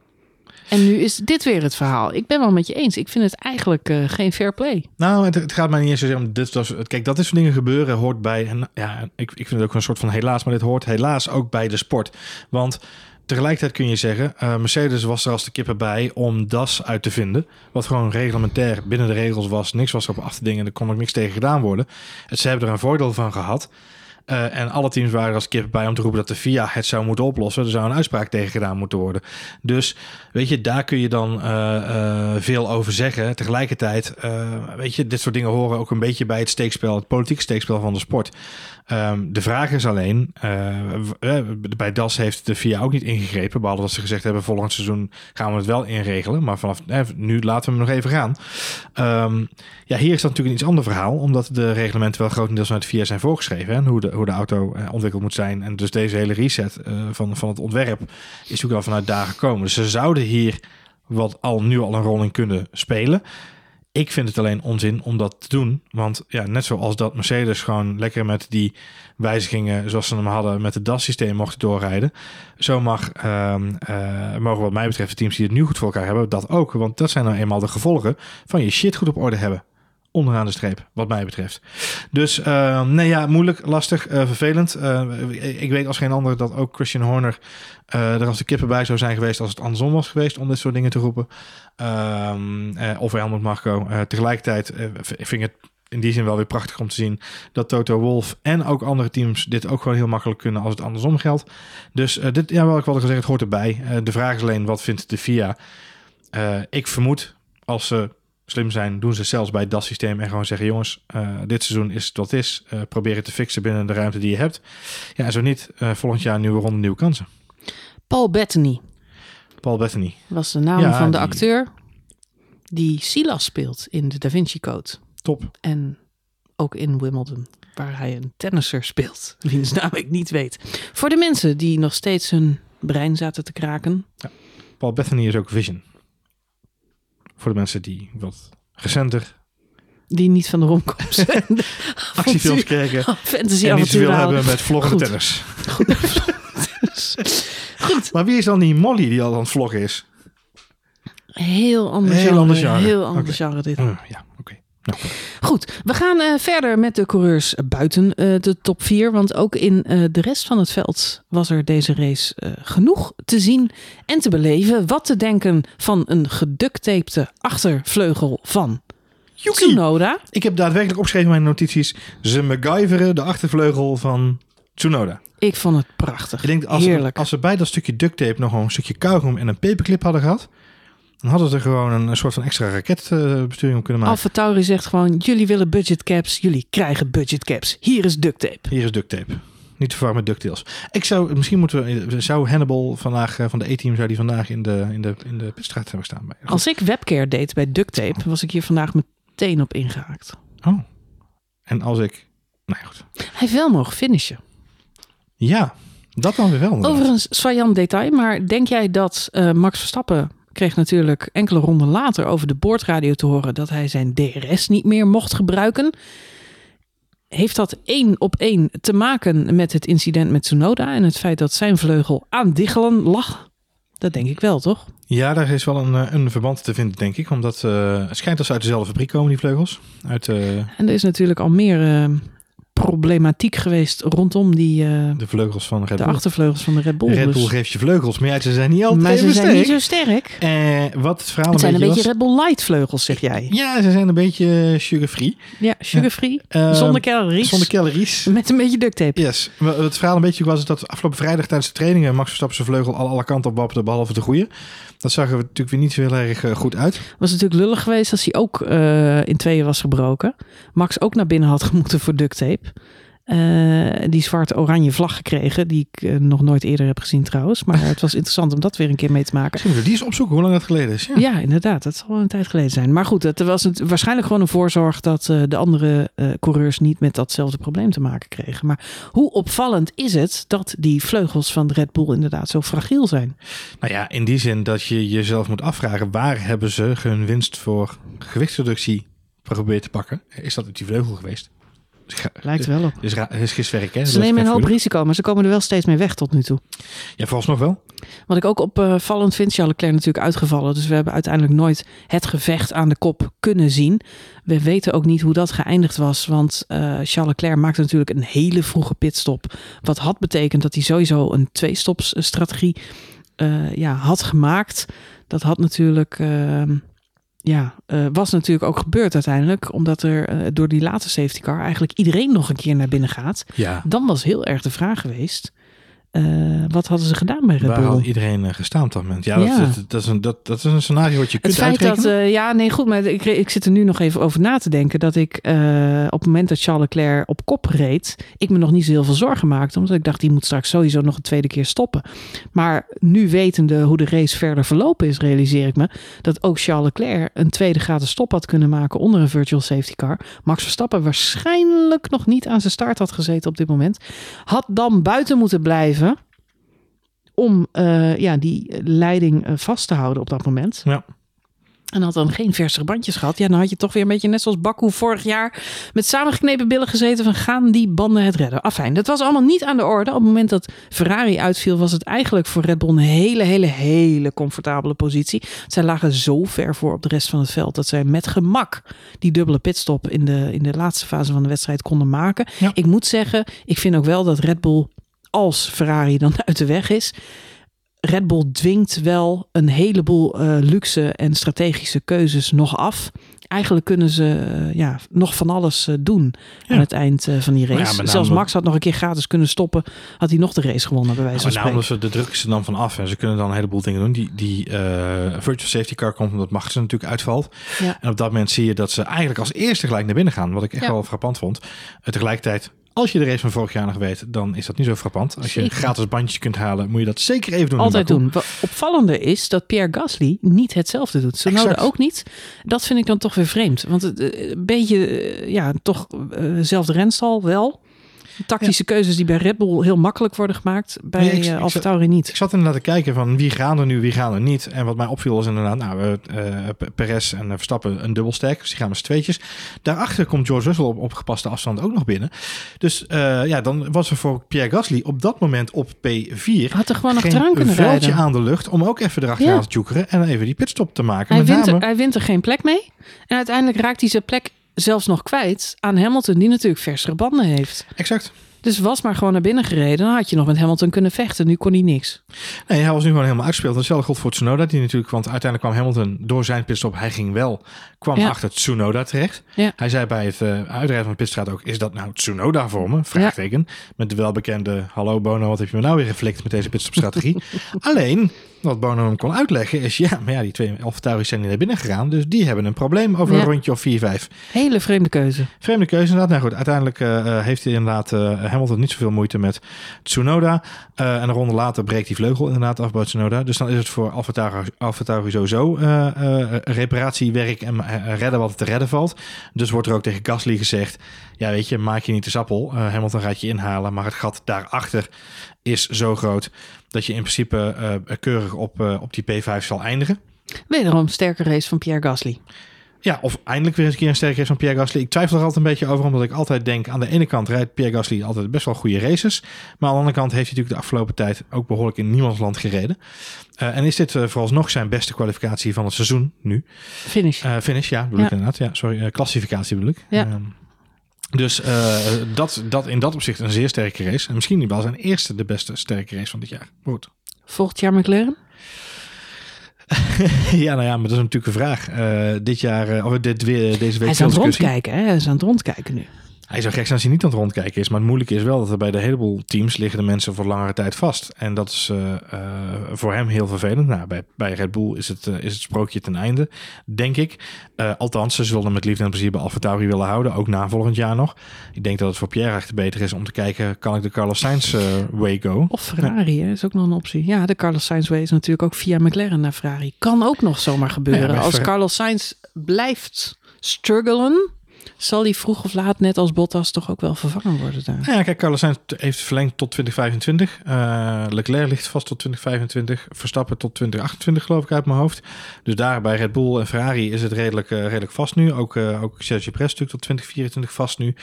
En nu is dit weer het verhaal. Ik ben wel met je eens. Ik vind het eigenlijk eh, geen fair play. Nou, het, het gaat mij niet eens zozeer om dit. Was, kijk, dat is soort dingen gebeuren, hoort bij. En ja, ik, ik vind het ook een soort van helaas, maar dit hoort helaas ook bij de sport. Want tegelijkertijd kun je zeggen, eh, Mercedes was er als de kippen bij om DAS uit te vinden. Wat gewoon reglementair binnen de regels was. Niks was erop af te dingen, er kon ook niks tegen gedaan worden. En ze hebben er een voordeel van gehad. Uh, en alle teams waren als kippen bij om te roepen dat de FIA het zou moeten oplossen. Er zou een uitspraak tegen gedaan moeten worden. Dus weet je, daar kun je dan uh, uh, veel over zeggen. Tegelijkertijd, weet je, dit soort dingen horen ook een beetje bij het steekspel, het politieke steekspel van de sport. Um, de vraag is alleen, bij DAS heeft de FIA ook niet ingegrepen, behalve dat ze gezegd hebben volgend seizoen gaan we het wel inregelen. Maar vanaf nu laten we hem nog even gaan. Um, ja, hier is dat natuurlijk een iets ander verhaal, omdat de reglementen wel grotendeels vanuit de FIA zijn voorgeschreven. Hè, hoe, de, hoe de auto uh, ontwikkeld moet zijn. En dus deze hele reset uh, van, van het ontwerp is natuurlijk wel vanuit daar gekomen. Dus ze zouden hier wat al nu al een rol in kunnen spelen. Ik vind het alleen onzin om dat te doen. Want ja, net zoals dat Mercedes gewoon lekker met die wijzigingen zoals ze hem hadden met het DAS-systeem mochten doorrijden. Zo mag, uh, mogen wat mij betreft de teams die het nu goed voor elkaar hebben, dat ook. Want dat zijn nou eenmaal de gevolgen van je shit goed op orde hebben onderaan de streep, wat mij betreft. Dus uh, nee, ja, moeilijk, lastig, uh, vervelend. Uh, ik weet als geen ander dat ook Christian Horner er als de kippen bij zou zijn geweest als het andersom was geweest om dit soort dingen te roepen. of Helmut Marco. tegelijkertijd vind ik het in die zin wel weer prachtig om te zien dat Toto Wolf en ook andere teams dit ook gewoon heel makkelijk kunnen als het andersom geldt. Dus dit, ja, wel ik wilde gezegd, het hoort erbij. de vraag is alleen, wat vindt de FIA? ik vermoed als ze slim zijn, doen ze zelfs bij dat systeem en gewoon zeggen: jongens, uh, dit seizoen is wat is. Uh, probeer het te fixen binnen de ruimte die je hebt. Ja, en zo niet, uh, volgend jaar nieuwe ronde, nieuwe kansen. Paul Bettany. Paul Bettany. Was de naam ja, van de die... acteur die Silas speelt in de Da Vinci Code. Top. En ook in Wimbledon, waar hij een tennisser speelt, wiens naam ik niet weet. Voor de mensen die nog steeds hun brein zaten te kraken. Ja. Paul Bettany is ook Vision. Voor de mensen die wat recenter... Die niet van de romcom zijn. Actiefilms kijken. Fantasy en iets wil hebben met vloggende tennis. Goed. Maar wie is dan die Molly die al aan het vloggen is? Heel anders Heel genre. ander genre. Heel anders Oké. genre dit. Uh, ja. Nou, Goed, we gaan eh, verder met de coureurs buiten eh, de top 4. Want ook in eh, de rest van het veld was er deze race genoeg te zien en te beleven. Wat te denken van een geductapte achtervleugel van Yuki. Tsunoda. Ik heb daadwerkelijk opgeschreven in mijn notities. Ze MacGyveren de achtervleugel van Tsunoda. Ik vond het prachtig. Ik denk als, Heerlijk. als ze bij dat stukje duct tape nog een stukje kauwgom en een paperclip hadden gehad, dan hadden ze er gewoon een, een soort van extra raketbesturing op kunnen maken. Alfa Tauri zegt gewoon, jullie willen budgetcaps, jullie krijgen budgetcaps. Hier is duct tape. Hier is duct tape. Niet te verwarren met DuckTales. Ik zou, misschien moeten we, zou Hannibal vandaag eh, van de E-team, zou die vandaag in de, in de, in de pitstraat hebben staan. Bij. Als ik webcare deed bij duct tape, was ik hier vandaag meteen op ingehaakt. Oh. En als ik, nou ja, goed. Hij heeft wel mogen finishen. Ja, dat dan weer wel. inderdaad. Overigens, saillant detail, maar denk jij dat eh, Max Verstappen kreeg natuurlijk enkele ronden later over de boordradio te horen dat hij zijn DRS niet meer mocht gebruiken? Heeft dat één op één te maken met het incident met Tsunoda en het feit dat zijn vleugel aan diggelen lag? Dat denk ik wel, toch? Ja, daar is wel een, eh, een verband te vinden, denk ik. Omdat uh, het schijnt dat ze uit dezelfde fabriek komen, die vleugels. Uit uh, En er is natuurlijk al meer uh, problematiek geweest rondom die, uh, de vleugels van Red de Bull. achtervleugels van de Red Bull. Red Bull dus. geeft je vleugels, maar ja, ze zijn niet altijd Maar ze zijn niet zo sterk. Eh, wat het verhaal Het zijn een beetje beetje was- Red Bull Light vleugels, zeg jij. Ja, ze zijn een beetje sugar-free. Ja, sugar-free, Eh, zonder calories, Zonder calories. met een beetje duct tape. Yes. Het verhaal een beetje was dat afgelopen vrijdag tijdens de trainingen Max Verstappen zijn vleugel al alle kanten op wapperde, behalve de goede. Dat zag er natuurlijk weer niet zo heel erg eh, goed uit. Was natuurlijk lullig geweest als hij ook eh, in tweeën was gebroken. Max ook naar binnen had gemoeten voor duct tape. Eh, die zwart-oranje vlag gekregen. Die ik eh, nog nooit eerder heb gezien trouwens. Maar het was interessant om dat weer een keer mee te maken. Misschien moeten we die eens opzoeken hoe lang dat geleden is. Ja. Ja, inderdaad. Dat zal wel een tijd geleden zijn. Maar goed, het was het, waarschijnlijk gewoon een voorzorg dat eh, de andere coureurs niet met datzelfde probleem te maken kregen. Maar hoe opvallend is het dat die vleugels van de Red Bull inderdaad zo fragiel zijn? Nou ja, in die zin dat je jezelf moet afvragen... waar hebben ze hun winst voor gewichtsreductie geprobeerd te pakken? Is dat uit die vleugel geweest? Lijkt wel op. Ra- is giswerk, hè? Ze is nemen een hoop risico, maar ze komen er wel steeds mee weg tot nu toe. Ja, vooralsnog wel. Wat ik ook opvallend vind, Charles Leclerc natuurlijk uitgevallen. Dus we hebben uiteindelijk nooit het gevecht aan de kop kunnen zien. We weten ook niet hoe dat geëindigd was. Want eh, Charles Leclerc maakte natuurlijk een hele vroege pitstop. Wat had betekend dat hij sowieso een twee-stops-strategie eh, ja, had gemaakt. Dat had natuurlijk... eh, ja, eh, was natuurlijk ook gebeurd uiteindelijk. Omdat er eh, door die late safety car eigenlijk iedereen nog een keer naar binnen gaat. Ja. Dan was heel erg de vraag geweest. Eh, wat hadden ze gedaan bij Red Waar Bull? had iedereen eh, gestaan op dat moment? Ja, Ja. Dat, dat, dat is een, dat, dat is een scenario wat je kunt Het feit dat, eh, ja, nee, goed, maar ik, ik zit er nu nog even over na te denken. Dat ik op het moment dat Charles Leclerc op kop reed, ik me nog niet zo heel veel zorgen maakte. Omdat ik dacht, die moet straks sowieso nog een tweede keer stoppen. Maar nu wetende hoe de race verder verlopen is, realiseer ik me dat ook Charles Leclerc een tweede gratis stop had kunnen maken onder een virtual safety car. Max Verstappen waarschijnlijk nog niet aan zijn start had gezeten op dit moment. Had dan buiten moeten blijven om eh, ja, die leiding eh, vast te houden op dat moment. Ja. En had dan geen verse bandjes gehad. Ja, dan had je toch weer een beetje net zoals Baku vorig jaar met samengeknepen billen gezeten van gaan die banden het redden. Afijn, dat was allemaal niet aan de orde. Op het moment dat Ferrari uitviel was het eigenlijk voor Red Bull een hele, hele, hele comfortabele positie. Zij lagen zo ver voor op de rest van het veld dat zij met gemak die dubbele pitstop in de, in de laatste fase van de wedstrijd konden maken. Ja. Ik moet zeggen, ik vind ook wel dat Red Bull als Ferrari dan uit de weg is. Red Bull dwingt wel een heleboel eh, luxe en strategische keuzes nog af. Eigenlijk kunnen ze eh, ja, nog van alles eh, doen Ja. aan het eind van die race. Ja, met name Zelfs Max had nog een keer gratis kunnen stoppen. Had hij nog de race gewonnen, bij wijze van nou, ze de druk is er dan van af en ze kunnen dan een heleboel dingen doen. Die, die virtual safety car komt omdat Max natuurlijk uitvalt. Ja. En op dat moment zie je dat ze eigenlijk als eerste gelijk naar binnen gaan. Wat ik echt wel frappant vond. Tegelijkertijd, als je de race van vorig jaar nog weet, dan is dat niet zo frappant. Als je gratis bandjes kunt halen, moet je dat zeker even doen. Altijd doen. Wat opvallender is dat Pierre Gasly niet hetzelfde doet. Exact. ook niet. Dat vind ik dan toch weer vreemd. Want het, eh, een beetje, eh, ja, toch eh, dezelfde renstal wel. Tactische keuzes die bij Red Bull heel makkelijk worden gemaakt. Bij Nee, ik- eh, Alfa Tauri niet. Ik zat inderdaad te kijken van wie gaan er nu, wie gaan er niet. En wat mij opviel was inderdaad, nou, eh, Perez en eh, Verstappen een dubbelstack. Dus die gaan met z'n tweetjes. Daarachter komt George Russell op, op gepaste afstand ook nog binnen. Dus ja, dan was er voor Pierre Gasly op dat moment op P4 Had er gewoon nog eraan kunnen veldje aan de lucht om ook even erachteraan Ja. te jokeren en dan even die pitstop te maken. Hij Met wint, name, er, hij wint er geen plek mee. En uiteindelijk raakt hij zijn plek zelfs nog kwijt aan Hamilton, die natuurlijk versere banden heeft. Exact. Dus was maar gewoon naar binnen gereden. Dan had je nog met Hamilton kunnen vechten. Nu kon hij niks. Nee, hij was nu gewoon helemaal uitgespeeld. Hetzelfde geldt voor Tsunoda, die natuurlijk, want uiteindelijk kwam Hamilton door zijn pitstop, hij ging wel, kwam Ja. achter Tsunoda terecht. Ja. Hij zei bij het eh, uitrijden van de pitstraat ook, is dat nou Tsunoda voor me? Vraagteken. Met de welbekende, hallo Bono, wat heb je me nou weer geflikt met deze pitstopstrategie? Alleen, wat Bono hem kon uitleggen is, ja, maar ja, die twee Alfa zijn niet naar binnen gegaan, dus die hebben een probleem over een rondje of 4-5. Hele vreemde keuze. Vreemde keuze inderdaad. Nou goed, uiteindelijk eh, eh, heeft hij inderdaad eh, Hamilton niet zoveel moeite met Tsunoda. Eh, en een ronde later breekt die vleugel inderdaad af bij Tsunoda. Dus dan is het voor Alfa Tauri- Alfa Tauri sowieso eh, eh, reparatiewerk en redden wat er te redden valt. Dus wordt er ook tegen Gasly gezegd, ja weet je, maak je niet de sappel. Hamilton gaat je inhalen, maar het gat daarachter is zo groot dat je in principe keurig op, op die P5 zal eindigen. Wederom sterke race van Pierre Gasly. Ja, of eindelijk weer eens een keer een sterke race van Pierre Gasly. Ik twijfel er altijd een beetje over, omdat ik altijd denk... aan de ene kant rijdt Pierre Gasly altijd best wel goede races. Maar aan de andere kant heeft hij natuurlijk de afgelopen tijd... ook behoorlijk in niemands land gereden. Eh, en is dit uh, vooralsnog zijn beste kwalificatie van het seizoen nu. Finish. Uh, finish, ja, bedoel Ja. ik inderdaad. Ja, sorry, klassificatie bedoel ik. Ja. Ehm, dus dat, dat in dat opzicht een zeer sterke race. En misschien wel zijn eerste de beste sterke race van dit jaar. Goed. Volgend jaar McLaren? ja, nou ja, maar dat is natuurlijk een vraag. Uh, dit jaar, uh, of dit weer, deze week Hij is aan het rondkijken, hè? Hij is aan het rondkijken nu. Hij zou gek zijn als hij niet aan het rondkijken is. Maar het moeilijke is wel dat er bij de heleboel teams liggen de mensen voor langere tijd vast. En dat is eh, eh, voor hem heel vervelend. Nou, bij, bij Red Bull is het, eh, is het sprookje ten einde, denk ik. Althans, ze zullen hem met liefde en plezier bij AlphaTauri willen houden. Ook na volgend jaar nog. Ik denk dat het voor Pierre echt beter is om te kijken... kan ik de Carlos Sainz way go? Of Ferrari, hè, is ook nog een optie. Ja, de Carlos Sainz way is natuurlijk ook via McLaren naar Ferrari. Kan ook nog zomaar gebeuren. Als Carlos Sainz blijft struggelen, zal hij vroeg of laat, net als Bottas, toch ook wel vervangen worden daar. Ja, kijk, Carlos Sainz heeft verlengd tot 2025. Eh, Leclerc ligt vast tot 2025. Verstappen tot 2028, geloof ik, uit mijn hoofd. Dus daar bij Red Bull en Ferrari is het redelijk, eh, redelijk vast nu. Ook, eh ook Sergio Perez natuurlijk tot 2024 vast nu.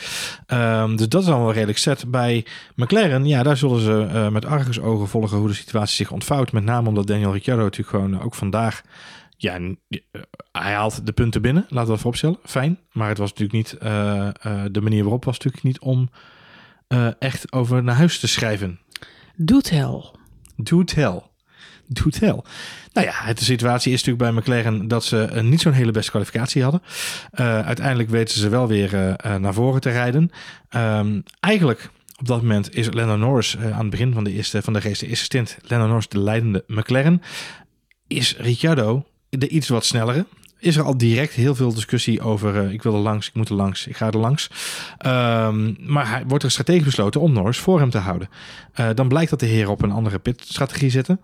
Ehm, dus dat is allemaal redelijk set. Bij McLaren, ja, daar zullen ze met argusogen volgen hoe de situatie zich ontvouwt. Met name omdat Daniel Ricciardo natuurlijk gewoon ook vandaag... Ja, eh, hij haalt de punten binnen, laten we dat vooropstellen. Fijn, maar het was natuurlijk niet... eh, eh, de manier waarop was natuurlijk niet om echt over naar huis te schrijven. Doet hel. Do tell. Do tell. Nou ja, het- de situatie is natuurlijk bij McLaren dat ze niet zo'n hele beste kwalificatie hadden. Uiteindelijk weten ze wel weer naar voren te rijden. Ehm, eigenlijk op dat moment is Lando Norris aan het begin van de, eerste, van de race, de eerste stint, Lando Norris de leidende McLaren. Is Ricciardo de iets wat snellere? Is er al direct heel veel discussie over eh, ik wil er langs, ik moet er langs, ik ga er langs. Ehm, maar hij, wordt er strategisch besloten om Norris voor hem te houden. Eh, dan blijkt dat de heren op een andere pitstrategie zitten.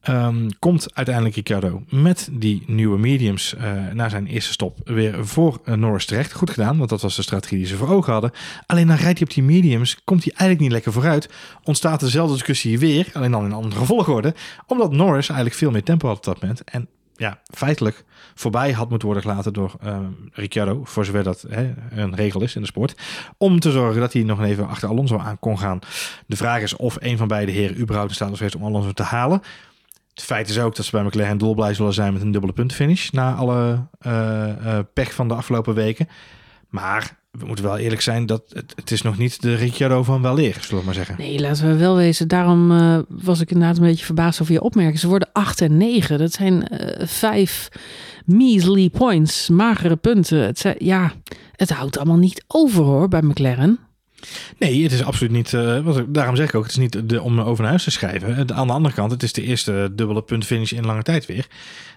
Ehm, komt uiteindelijk Ricciardo met die nieuwe mediums eh, naar zijn eerste stop weer voor Norris terecht. Goed gedaan, want dat was de strategie die ze voor ogen hadden. Alleen dan rijdt hij op die mediums, komt hij eigenlijk niet lekker vooruit. Ontstaat dezelfde discussie weer, alleen dan in een andere volgorde. Omdat Norris eigenlijk veel meer tempo had op dat moment. En ja, feitelijk voorbij had moeten worden gelaten door eh, Ricciardo, voor zover dat hè, een regel is in de sport, om te zorgen dat hij nog even achter Alonso aan kon gaan. De vraag is of een van beide heren überhaupt in staat geweest om Alonso te halen. Het feit is ook dat ze bij McLaren dolblij zullen zijn met een dubbele puntenfinish na alle eh, eh, pech van de afgelopen weken. Maar we moeten wel eerlijk zijn dat het, het is nog niet de Ricciardo van wel leer, zullen we maar zeggen. Nee, laten we wel wezen. Daarom eh, was ik inderdaad een beetje verbaasd over je opmerking. Ze worden 8 en 9. Dat zijn eh, vijf measly points, magere punten. Het ja, het houdt allemaal niet over hoor bij McLaren. Nee, het is absoluut niet. eh, wat daarom zeg ik ook, het is niet de, om over naar huis te schrijven. Het- Aan de andere kant, het is de eerste dubbele puntfinish in lange tijd weer.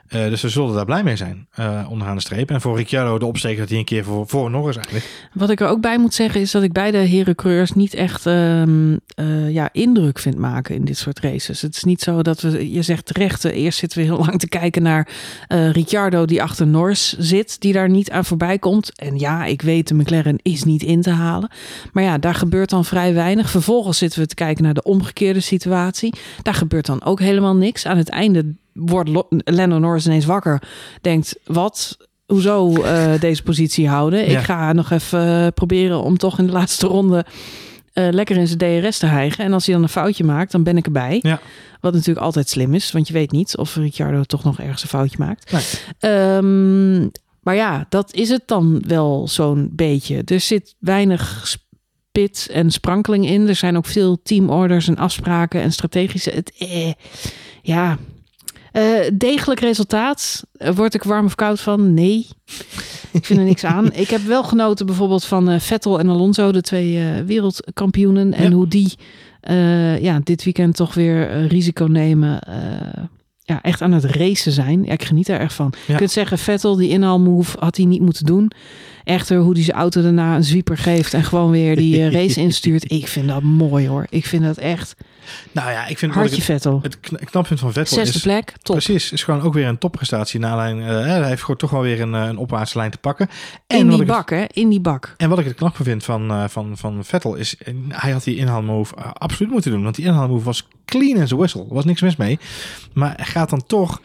Eh, dus we zullen daar blij mee zijn, eh, onderaan de streep. En voor Ricciardo de opsteker dat hij een keer voor, voor Norris eigenlijk. Wat ik er ook bij moet zeggen is dat ik beide herencoureurs niet echt ehm, eh, ja, indruk vind maken in dit soort races. Het is niet zo dat we, je zegt terecht, eh, eerst zitten we heel lang te kijken naar eh Ricciardo die achter Norris zit, die daar niet aan voorbij komt. En ja, ik weet de McLaren is niet in te halen. Maar ja, daar gebeurt dan vrij weinig. Vervolgens zitten we te kijken naar de omgekeerde situatie. Daar gebeurt dan ook helemaal niks. Aan het einde wordt Lando Norris ineens wakker. Denkt, wat? Hoezo eh, deze positie houden? Ja. Ik ga nog even eh, proberen om toch in de laatste ronde eh, lekker in zijn DRS te hijgen. En als hij dan een foutje maakt, dan ben ik erbij. Ja. Wat natuurlijk altijd slim is, want je weet niet of Ricciardo toch nog ergens een foutje maakt. Nee. Ehm, maar ja, dat is het dan wel zo'n beetje. Er zit weinig spit en sprankeling in. Er zijn ook veel teamorders en afspraken en strategische. Het, eh, ja, Eh, degelijk resultaat. Eh, Word ik warm of koud van? Nee. Ik vind er niks aan. Ik heb wel genoten bijvoorbeeld van eh, Vettel en Alonso, de twee wereldkampioenen. En Ja. hoe die ja, dit weekend toch weer risico nemen. ja, echt aan het racen zijn. Ja, ik geniet er erg van. Ja. Je kunt zeggen, Vettel, die inhaalmove had hij niet moeten doen. Echter, hoe hij zijn auto daarna een zwieper geeft en gewoon weer die eh, race instuurt. Ik vind dat mooi hoor. Ik vind dat echt Nou ja, ik vind hartje het, Vettel. het kn- knappunt van Vettel Zesde is... plek, top. Precies, is gewoon ook weer een topprestatie. Na lijn, eh, hij heeft gewoon toch wel weer een, eh, een opwaartse lijn te pakken. En In die het- bak, hè? In die bak. En wat ik het knappe vind van, van, van Vettel is, hij had die inhaalmove eh, absoluut moeten doen. Want die inhaalmove was clean as a whistle. Er was niks mis mee. Maar gaat dan toch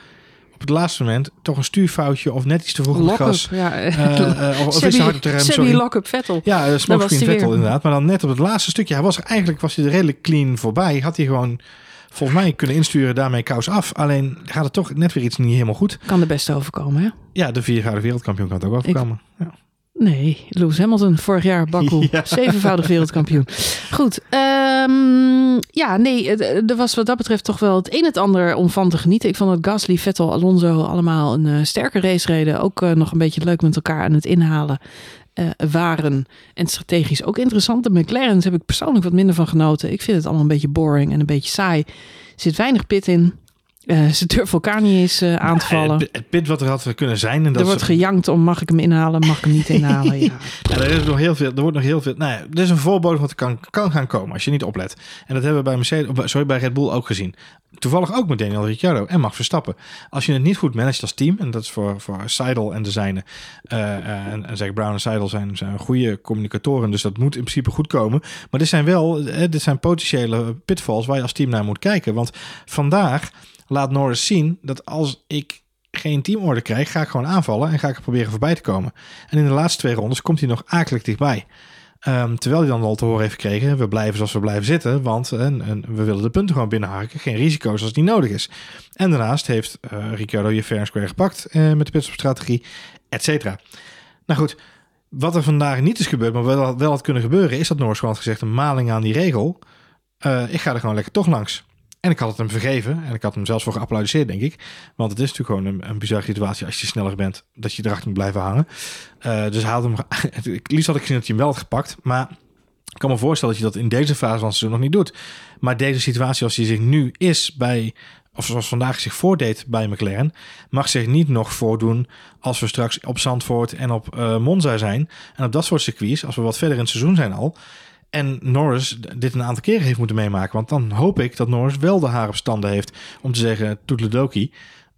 het laatste moment toch een stuurfoutje of net iets te vroeg op het gas. Ja, Eh, eh, of, is hard op de rem, sorry. lock-up Vettel. Ja, uh, was smokescreen Vettel weer. inderdaad. Maar dan net op het laatste stukje. Hij was er eigenlijk was hij er redelijk clean voorbij. Had hij gewoon volgens mij kunnen insturen, daarmee kous af. Alleen gaat het toch net weer iets niet helemaal goed. Kan de beste overkomen, hè? Ja, de viervoudige wereldkampioen kan het ook overkomen. Ja. Nee, Lewis Hamilton, vorig jaar Baku, Ja. zevenvoudig wereldkampioen. Goed, ehm, ja, nee, het- er was wat dat betreft toch wel het een en het ander om van te genieten. Ik vond dat Gasly, Vettel, Alonso allemaal een eh, sterke race reden. Ook eh, nog een beetje leuk met elkaar aan het inhalen. eh, waren. En strategisch ook interessant. De McLaren's heb ik persoonlijk wat minder van genoten. Ik vind het allemaal een beetje boring en een beetje saai. Er zit weinig pit in. Uh, ze durven elkaar niet eens uh, aan te vallen. Het, het pit wat er had kunnen zijn. En dat er wordt gejankt om mag ik hem inhalen, mag ik hem niet inhalen. ja. ja. er, is nog heel veel, er wordt nog heel veel. Nou ja, er is een voorbode wat er kan, kan gaan komen als je niet oplet. En dat hebben we bij, Mercedes, sorry, bij Red Bull ook gezien. Toevallig ook met Daniel Ricciardo en Max Verstappen. Als je het niet goed managt als team, en dat is voor, voor Seidel en de zijne, uh, en, en zeg Brown en Seidel zijn, zijn goede communicatoren, dus dat moet in principe goed komen. Maar dit zijn wel, dit zijn potentiële pitfalls waar je als team naar moet kijken. Want vandaag laat Norris zien dat als ik geen teamorde krijg, ga ik gewoon aanvallen en ga ik er proberen voorbij te komen. En in de laatste twee rondes komt hij nog akelig dichtbij. Um, terwijl hij dan al te horen heeft gekregen, we blijven zoals we blijven zitten, want en, en we willen de punten gewoon binnenharken. Geen risico's als niet nodig is. En daarnaast heeft uh, Ricciardo je fair square gepakt uh, met de pitstop-strategie, et cetera. Nou goed, wat er vandaag niet is gebeurd, maar wel, wel had kunnen gebeuren, is dat Norris gewoon gezegd, een maling aan die regel. Ik ga er gewoon lekker toch langs. En ik had het hem vergeven. En ik had hem zelfs voor geapplaudisseerd, denk ik. Want het is natuurlijk gewoon een, een bizarre situatie als je sneller bent. Dat je erachter moet blijven hangen. Uh, dus had hem... liefst had ik gezien dat hij hem wel had gepakt. Maar ik kan me voorstellen dat je dat in deze fase van het seizoen nog niet doet. Maar deze situatie als die zich nu is bij... Of zoals vandaag zich voordeed bij McLaren... mag zich niet nog voordoen als we straks op Zandvoort en op uh, Monza zijn. En op dat soort circuits, als we wat verder in het seizoen zijn al en Norris dit een aantal keren heeft moeten meemaken. Want dan hoop ik dat Norris wel de haar op standen heeft om te zeggen, toetledoki,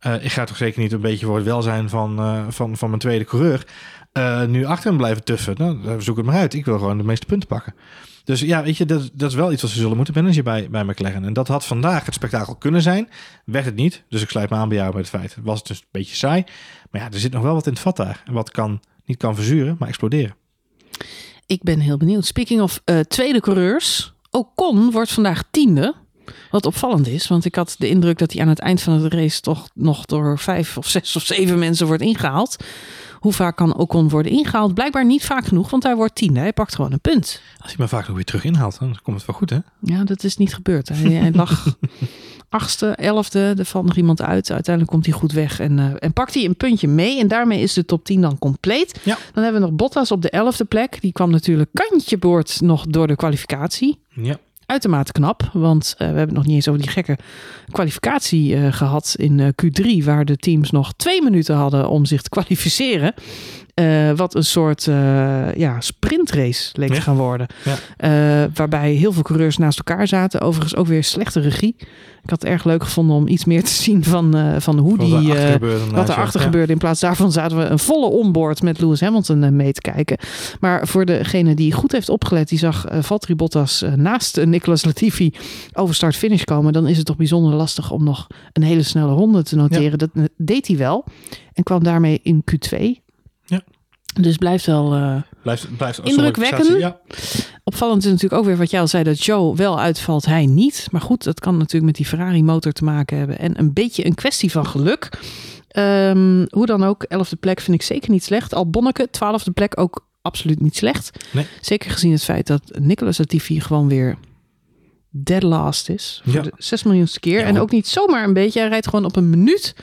uh, ik ga toch zeker niet een beetje voor het welzijn van, uh, van, van mijn tweede coureur uh, nu achter hem blijven tuffen. Nou, zoek het maar uit. Ik wil gewoon de meeste punten pakken. Dus ja, weet je, dat, dat is wel iets wat ze zullen moeten managen bij, bij McLaren. En dat had vandaag het spektakel kunnen zijn. Werd het niet. Dus ik sluit me aan bij jou bij het feit. Was het dus een beetje saai. Maar ja, er zit nog wel wat in het vat daar. En wat kan, niet kan verzuren, maar exploderen. Ik ben heel benieuwd. Speaking of uh, tweede coureurs. Ocon wordt vandaag tiende. Wat opvallend is, want ik had de indruk dat hij aan het eind van de race toch nog door vijf of zes of zeven mensen wordt ingehaald. Hoe vaak kan Ocon worden ingehaald? Blijkbaar niet vaak genoeg, want hij wordt tiende. Hij pakt gewoon een punt. Als hij maar vaak nog weer terug inhaalt, dan komt het wel goed, hè? Ja, dat is niet gebeurd. Hij, hij lag achtste, elfde. Er valt nog iemand uit. Uiteindelijk komt hij goed weg en, uh, en pakt hij een puntje mee. En daarmee is de top 10 dan compleet. Ja. Dan hebben we nog Bottas op de elfde plek. Die kwam natuurlijk kantje boord nog door de kwalificatie. Ja. Uitermate knap, want uh, we hebben het nog niet eens over die gekke kwalificatie uh, gehad in uh, Q3, waar de teams nog twee minuten hadden om zich te kwalificeren. Uh, wat een soort uh, ja, sprintrace leek ja. te gaan worden. Ja. Uh, waarbij heel veel coureurs naast elkaar zaten. Overigens ook weer slechte regie. Ik had het erg leuk gevonden om iets meer te zien van, van hoe wat die, er wat er achter gebeurde. In plaats daarvan zaten we een volle onboard met Lewis Hamilton mee te kijken. Maar voor degene die goed heeft opgelet, die zag Valtteri Bottas naast Nicolas Latifi over start-finish komen. Dan is het toch bijzonder lastig om nog een hele snelle ronde te noteren. Dat deed hij wel. En kwam daarmee in Q2. Dus blijft wel uh, blijft, blijft indrukwekkend. Ja. Opvallend is natuurlijk ook weer wat jij al zei, dat Joe wel uitvalt, hij niet. Maar goed, dat kan natuurlijk met die Ferrari motor te maken hebben. En een beetje een kwestie van geluk. Um, hoe dan ook, elfde plek vind ik zeker niet slecht. Al Bonneke, twaalfde plek ook absoluut niet slecht. Nee. Zeker gezien het feit dat Nicolas Latifi gewoon weer dead last is. Voor Ja. de 6 miljoenste keer. Ja, en ook niet zomaar een beetje. Hij rijdt gewoon op een minuut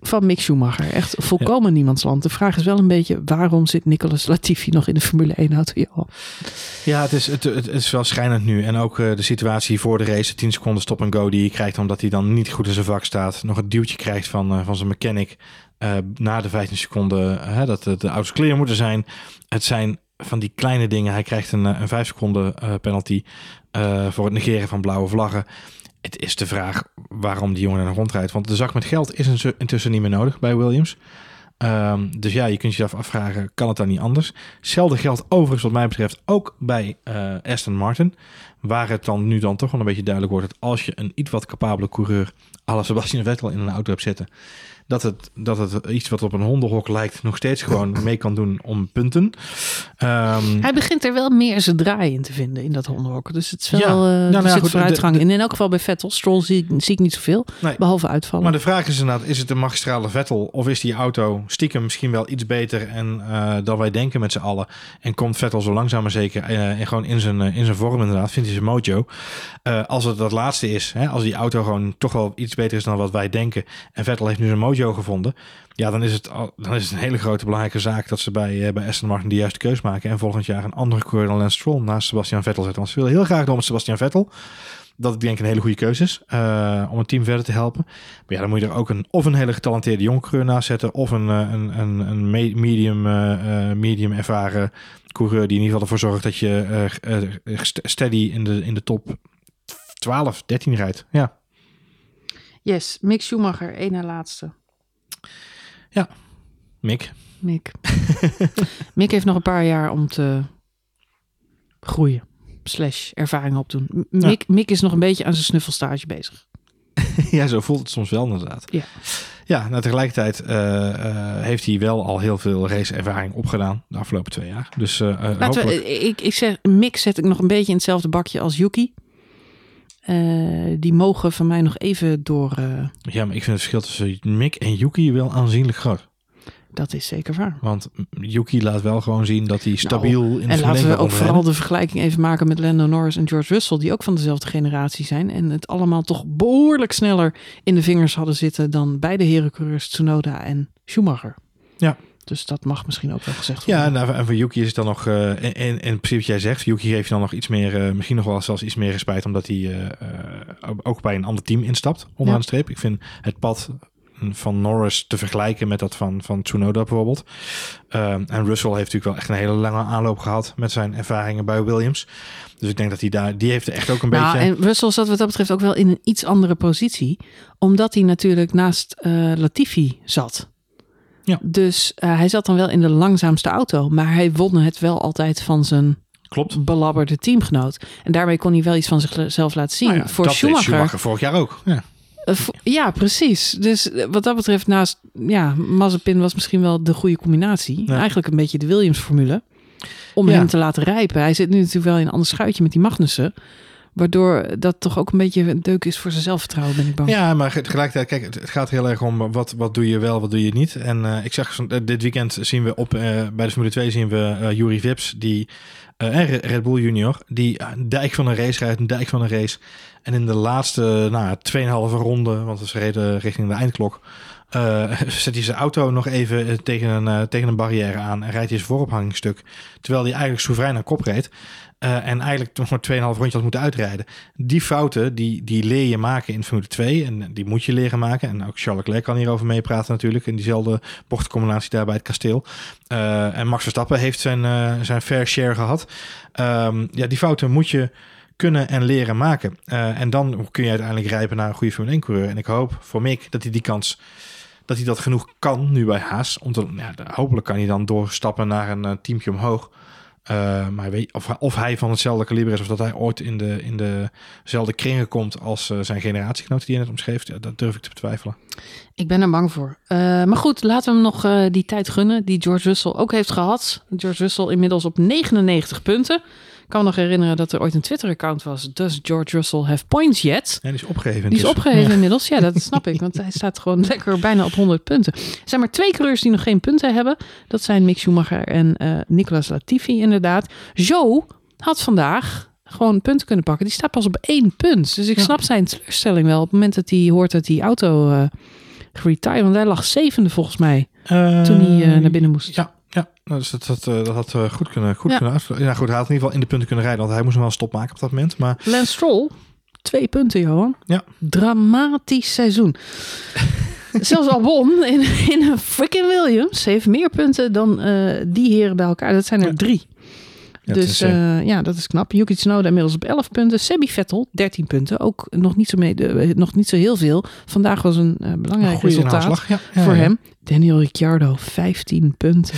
van Mick Schumacher. Echt volkomen niemands land. De vraag is wel een beetje, waarom zit Nicolas Latifi nog in de Formule 1 auto? Joh. Ja, het is, het, het is wel schrijnend nu. En ook uh, de situatie voor de race, 10 seconden stop en go die je krijgt omdat hij dan niet goed in zijn vak staat. Nog een duwtje krijgt van, uh, van zijn mechanic uh, na de 15 seconden dat de, de auto's clear moeten zijn. Het zijn van die kleine dingen. Hij krijgt een, een 5 seconden penalty voor het negeren van blauwe vlaggen. Het is de vraag waarom die jongen er rondrijdt. Want de zak met geld is intussen niet meer nodig bij Williams. Um, dus ja, je kunt je af afvragen, kan het dan niet anders? Hetzelfde geldt overigens wat mij betreft ook bij uh, Aston Martin. Waar het dan nu dan toch wel een beetje duidelijk wordt... dat als je een iets wat capabele coureur... la Sebastian Vettel in een auto hebt zitten... dat het, dat het iets wat op een hondenhok lijkt... nog steeds gewoon mee kan doen om punten. Um, Hij begint er wel meer zijn draai in te vinden in dat hondenhok. Dus het is wel Ja, uh, nou, er nou ja, zit goed, vooruitgang de- in. En in elk geval bij Vettel. Stroll zie, ik- zie ik niet zoveel. Nee. Behalve uitvallen. Maar de vraag is inderdaad, is het een magistrale Vettel of is die auto stiekem misschien wel iets beter en uh, dan wij denken met z'n allen? En komt Vettel zo langzaam maar zeker uh, en gewoon in zijn, uh, in zijn vorm inderdaad, vindt hij zijn mojo. Als het dat laatste is, hè, als die auto gewoon toch wel iets beter is dan wat wij denken en Vettel heeft nu zijn mojo gevonden. Ja, dan is, het dan is het een hele grote belangrijke zaak dat ze bij, eh, bij Aston Martin de juiste keus maken. En volgend jaar een andere coureur dan Lance Stroll naast Sebastian Vettel zetten. Want ze willen heel graag door met Sebastian Vettel. Dat ik denk een hele goede keuze is eh, om het team verder te helpen. Maar ja, dan moet je er ook een, of een hele getalenteerde jonge coureur naast zetten. Of een, eh, een, een, een me- medium, medium ervaren coureur die in ieder geval ervoor zorgt dat je st- steady in de, in de top 12, 13 rijdt. Ja, Yes, Mick Schumacher, één na laatste. Mick. Mick. Mick heeft nog een paar jaar om te groeien. Slash ervaring opdoen. M- Ja. Mick, Mick is nog een beetje aan zijn snuffelstage bezig. ja, zo voelt het soms wel inderdaad. Ja. Ja, nou, tegelijkertijd eh, eh, heeft hij wel al heel veel raceervaring opgedaan de afgelopen twee jaar. Dus eh, Laten hopelijk... we, ik, ik zeg, Mick zet ik nog een beetje in hetzelfde bakje als Yuki. Eh, die mogen van mij nog even door. eh, Ja, maar ik vind het verschil tussen Mick en Yuki wel aanzienlijk groot. dat is zeker waar. Want Yuki laat wel gewoon zien dat hij stabiel in de Nou, En Formule laten 1 we ook vooral de vergelijking even maken met Lando Norris en George Russell, die ook van dezelfde generatie zijn. En het allemaal toch behoorlijk sneller in de vingers hadden zitten dan beide herencoureurs Tsunoda en Schumacher. Ja. Dus dat mag misschien ook wel gezegd worden. Ja, nou, en voor Yuki is het dan nog, eh, in, in, in principe wat jij zegt, Yuki geeft je dan nog iets meer, eh, misschien nog wel zelfs iets meer respijt, omdat hij eh, ook bij een ander team instapt, onderaan Ja. streep. Ik vind het pad van Norris te vergelijken met dat van, van Tsunoda bijvoorbeeld. Ehm, en Russell heeft natuurlijk wel echt een hele lange aanloop gehad met zijn ervaringen bij Williams. Dus ik denk dat hij daar, die heeft er echt ook een nou, beetje... en Russell zat wat dat betreft ook wel in een iets andere positie. Omdat hij natuurlijk naast Latifi zat. Ja. Dus eh, hij zat dan wel in de langzaamste auto. Maar hij won het wel altijd van zijn Klopt. belabberde teamgenoot. En daarmee kon hij wel iets van zichzelf laten zien. Nou ja, Voor dat Schumacher. Schumacher vorig jaar ook. Ja. eh, ja, precies. Dus eh, wat dat betreft, naast ja, Mazepin was misschien wel de goede combinatie. Ja. Eigenlijk een beetje de Williams-formule. Om hem te laten rijpen. Hij zit nu natuurlijk wel in een ander schuitje met die Magnussen. Waardoor dat toch ook een beetje een deuk is voor zijn zelfvertrouwen, ben ik bang. Ja, maar tegelijkertijd, kijk, het, gaat heel erg om wat, wat doe je wel, wat doe je niet. En eh, ik zag eh, dit weekend zien we op, eh, bij de Formule 2 zien we eh Yuri Vips, die en Re- Red Bull Junior, die een dijk van een race rijdt, een dijk van een race. En in de laatste, nou, 2,5 ronde, want ze reden richting de eindklok, zet hij zijn auto nog even tegen een, tegen een barrière aan en rijdt hij zijn voorophangingsstuk. Terwijl hij eigenlijk soeverein aan kop reed. Eh, en eigenlijk nog maar 2,5 rondje had moeten uitrijden. Die fouten, die, die leer je maken in Formule 2. En die moet je leren maken. En ook Charles Leclerc kan hierover meepraten natuurlijk. In diezelfde bochtcombinatie daar bij het kasteel. Eh, en Max Verstappen heeft zijn, eh, zijn fair share gehad. Ehm, ja, die fouten moet je kunnen en leren maken. En dan kun je uiteindelijk rijpen naar een goede Formule 1 coureur. En ik hoop voor Mick dat hij die kans... Dat hij dat genoeg kan nu bij Haas. Om ja, hopelijk kan hij dan doorstappen naar een teamje omhoog. Uh, maar weet, of, of, hij van hetzelfde kaliber is, of dat hij ooit in, de, in dezelfde kringen komt als uh, zijn generatiegenoot die je net omschreef, dat durf ik te betwijfelen. Ik ben er bang voor. Uh, maar goed, laten we hem nog die tijd gunnen die George Russell ook heeft gehad. George Russell inmiddels op 99 punten. Ik kan me nog herinneren dat er ooit een Twitter-account was. Does George Russell have points yet? Ja, die is opgegeven. Die is opgegeven ja. inmiddels. Ja, dat snap ik. Want hij staat gewoon lekker bijna op 100 punten. Er zijn maar twee coureurs die nog geen punten hebben. Dat zijn Mick Schumacher en uh, Nicolas Latifi inderdaad. Joe had vandaag gewoon punten kunnen pakken. Die staat pas op één punt. Dus ik ja. snap zijn teleurstelling wel. Op het moment dat hij hoort dat die auto uh. Want hij lag zevende volgens mij. Uh, toen hij uh, naar binnen moest. Ja, ja, dus dat, dat, dat had uh, goed kunnen, goed ja. kunnen uitvullen. Ja, goed, hij had in ieder geval in de punten kunnen rijden, want hij moest nog wel een stop maken op dat moment. Maar... Lance Stroll, twee punten, Johan. Ja. Dramatisch seizoen. Zelfs Albon in, in een freaking Williams heeft meer punten dan uh, die heren bij elkaar. Dat zijn er ja. drie. Ja, dus uh, ja, dat is knap. Yuki Tsunoda inmiddels op 11 punten. Sebi Vettel 13 punten. Ook nog niet zo, mee, de, nog niet zo heel veel. Vandaag was een uh, belangrijk een resultaat ja. Ja, voor hem. Daniel Ricciardo 15 punten.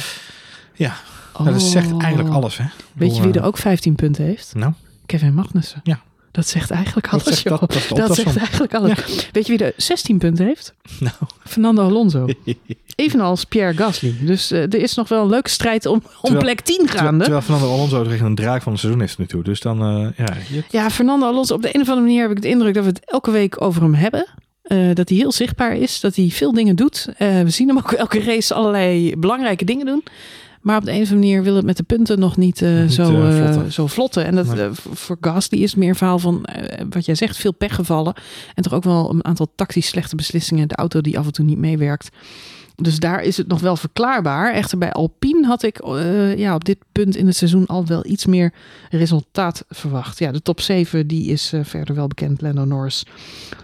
Ja, oh. dat zegt eigenlijk alles. Hè? Weet je wie er ook 15 punten heeft? Nou? Kevin Magnussen. Ja. Dat zegt eigenlijk alles, dat zegt, joh. Dat, dat, dat zegt eigenlijk alles. Weet je wie er 16 punten heeft? Nou. Fernando Alonso. Evenals Pierre Gasly. Dus uh, er is nog wel een leuke strijd om, om terwijl, plek 10 gaande. Terwijl, terwijl Fernando Alonso tegen een draak van het seizoen heeft nu toe. Dus dan, uh, ja. Ja, Fernando Alonso. Op de een of andere manier heb ik de indruk dat we het elke week over hem hebben. Uh, dat hij heel zichtbaar is. Dat hij veel dingen doet. We zien hem ook elke race allerlei belangrijke dingen doen. Maar op de een of andere manier wil het met de punten nog niet, eh, Niet, zo, eh, vlotten. zo vlotten. En dat, Nee. v- voor Gasly is meer verhaal van, wat jij zegt, veel pechgevallen. En toch ook wel een aantal tactisch slechte beslissingen. De auto die af en toe niet meewerkt. Dus daar is het nog wel verklaarbaar. Echter bij Alpine had ik ja, op dit punt in het seizoen al wel iets meer resultaat verwacht. Ja, de top 7 die is verder wel bekend. Lando Norris.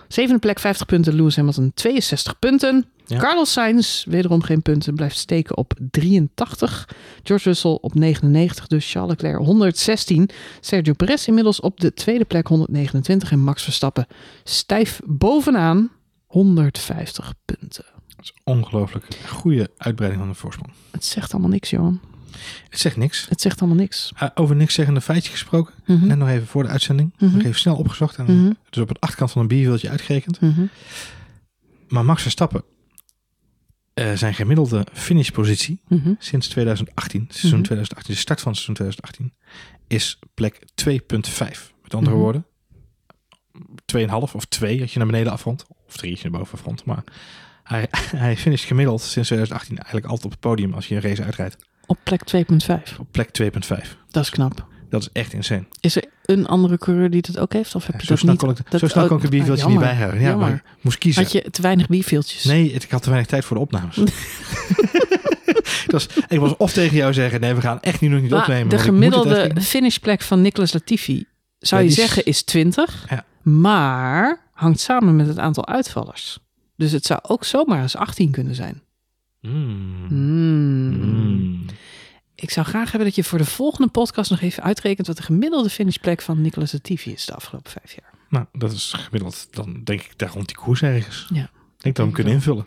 Zevende plek 50 punten. Lewis Hamilton 62 punten. Ja. Carlos Sainz wederom geen punten. Blijft steken op 83. George Russell op 99. Dus Charles Leclerc 116. Sergio Perez inmiddels op de tweede plek 129. En Max Verstappen stijf bovenaan 150 punten. Dat is ongelooflijk. Goede uitbreiding van de voorsprong. Het zegt allemaal niks, Johan. Het zegt niks. Het zegt allemaal niks. Uh, over niks zeggende feitje gesproken. Mhm. Net nog even voor de uitzending. Mhm. Nog even snel opgezocht. En Mhm. dus op het achterkant van een bierwieltje uitgerekend. Mhm. Maar Max Verstappen, eh, zijn gemiddelde finishpositie Mhm. sinds 2018, seizoen Mhm. 2018, de start van seizoen 2018, is plek 2.5. Met andere Mhm. woorden, 2,5 of 2 als je naar beneden afrondt. Of 3 als je naar boven afrondt. Maar hij, hij finisht gemiddeld sinds 2018 eigenlijk altijd op het podium als je een race uitrijdt. Op plek 2,5. Op plek 2.5. Dat is knap. Dat is echt insane. Is er een andere coureur die dat ook heeft? Of heb Ja, je zo dat snel niet? kon ik, dat- zo snel oh, kon ik het bierveeltje ah, niet bijhouden. Ja, Jammer. maar ik moest kiezen. Had je te weinig bierveeltjes? Nee, ik had te weinig tijd voor de opnames. ik, was, ik was of tegen jou zeggen, nee, we gaan echt nu nog niet Maar opnemen. de gemiddelde finishplek van Nicolas Latifi zou Ja, je zeggen is 20. Ja. Maar hangt samen met het aantal uitvallers. Dus het zou ook zomaar eens 18 kunnen zijn. Mm. Hmm. Mm. Ik zou graag hebben dat je voor de volgende podcast nog even uitrekent wat de gemiddelde finishplek van Nicolas Latifi is de afgelopen vijf jaar. Nou, dat is gemiddeld. Dan denk ik daar rond die koers ergens. Ja. Ik denk dat we hem kunnen invullen.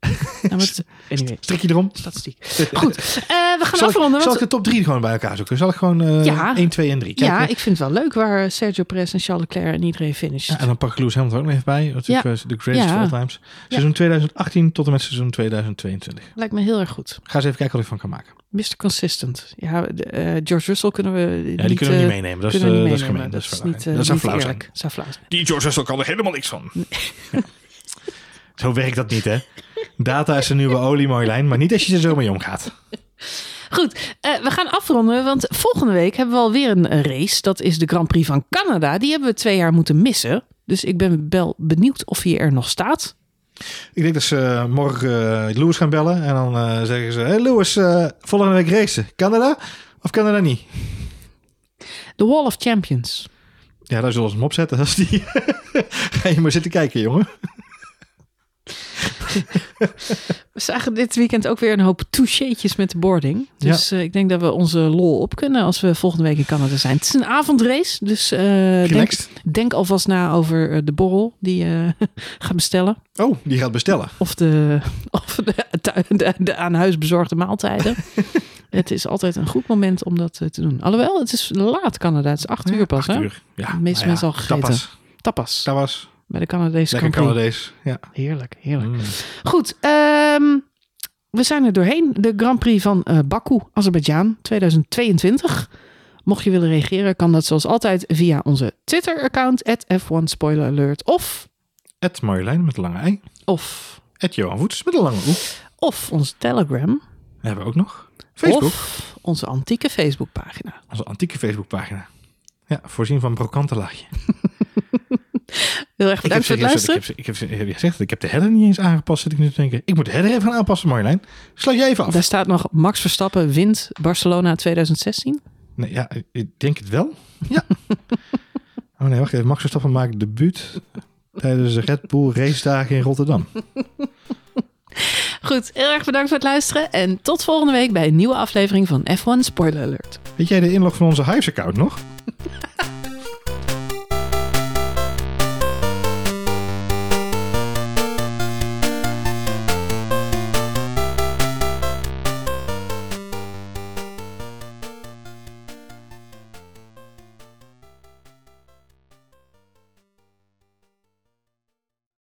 Nou, anyway, Strik je erom? statistiek. Goed, eh, we gaan Zal ik, afronden. zal want- ik de top 3 gewoon bij elkaar zoeken? Zal ik gewoon Ja. 1, 2 en 3? Kijk, ja, ik vind het wel leuk waar Sergio Perez en Charles Leclerc en iedereen finished. ja, en dan pak ik Lewis Hamilton ook nog even bij. Dat is Ja. eh, de greatest of all times. Seizoen 2018 tot en met seizoen 2022. Lijkt me heel erg goed. Ga eens even kijken wat ik van kan maken. Mr. Consistent. Ja, de, eh, George Russell kunnen we Ja, die kunnen we niet meenemen. Dat is, niet dat is gemeen. Dat is, niet, dat zou niet flauw zijn. Die George Russell kan er helemaal niks van. Ja. Zo werkt dat niet, hè? Data is een nieuwe olie, Marjolein. Maar niet als je er zo mee omgaat. Goed, eh, we gaan afronden, want volgende week hebben we alweer een race. Dat is de Grand Prix van Canada. Die hebben we twee jaar moeten missen. Dus ik ben wel benieuwd of hij er nog staat. Ik denk dat ze eh, morgen eh, Lewis gaan bellen. En dan eh, zeggen ze... Hey Lewis, eh, volgende week racen. Canada of Canada niet? De Wall of Champions. Ja, daar zullen ze hem opzetten. Als die... Ga je maar zitten kijken, jongen. We zagen dit weekend ook weer een hoop toucheetjes met de boarding. Dus eh, ik denk dat we onze lol op kunnen als we volgende week in Canada zijn. Het is een avondrace, dus eh, denk, denk alvast na over eh, de borrel die je gaat bestellen. Oh, die gaat bestellen. Of de, of de, de, de aan huis bezorgde maaltijden. het is altijd een goed moment om dat te doen. Alhoewel, het is laat Canada. Het is acht uur pas. Acht hè? uur. Ja, De meeste nou mensen al gegeten. Tapas. Tapas. Tapas. Bij de Canadese Lekker Grand. Canadees. Ja. Heerlijk, heerlijk. Mm. Goed, ehm, we zijn er doorheen. De Grand Prix van eh, Baku, Azerbeidzjan 2022. Mocht je willen reageren, kan dat zoals altijd via onze Twitter-account, F1 Spoiler Alert. Of, Ed Marjolein met een lange ei. of, Ed Johan Voets met een lange oe. of onze Telegram. hebben we ook nog. Facebook. Of onze antieke Facebookpagina. Onze antieke Facebookpagina. Ja, voorzien van brokante laagje. Heel erg bedankt voor het luisteren. ik, heb, ik, heb, je zegt, ik heb de header niet eens aangepast, zit ik nu te denken. Ik moet de header even gaan aanpassen, Marjolein. Sluit jij even af. Daar staat nog Max Verstappen wint Barcelona 2016. Nee, ja, ik denk het wel. Ja. oh nee, wacht even. Max Verstappen maakt debuut tijdens de Red Bull race dagen in Rotterdam. Goed, heel erg bedankt voor het luisteren. En tot volgende week bij een nieuwe aflevering van F1 Spoiler Alert. Weet jij de inlog van onze Hives account nog?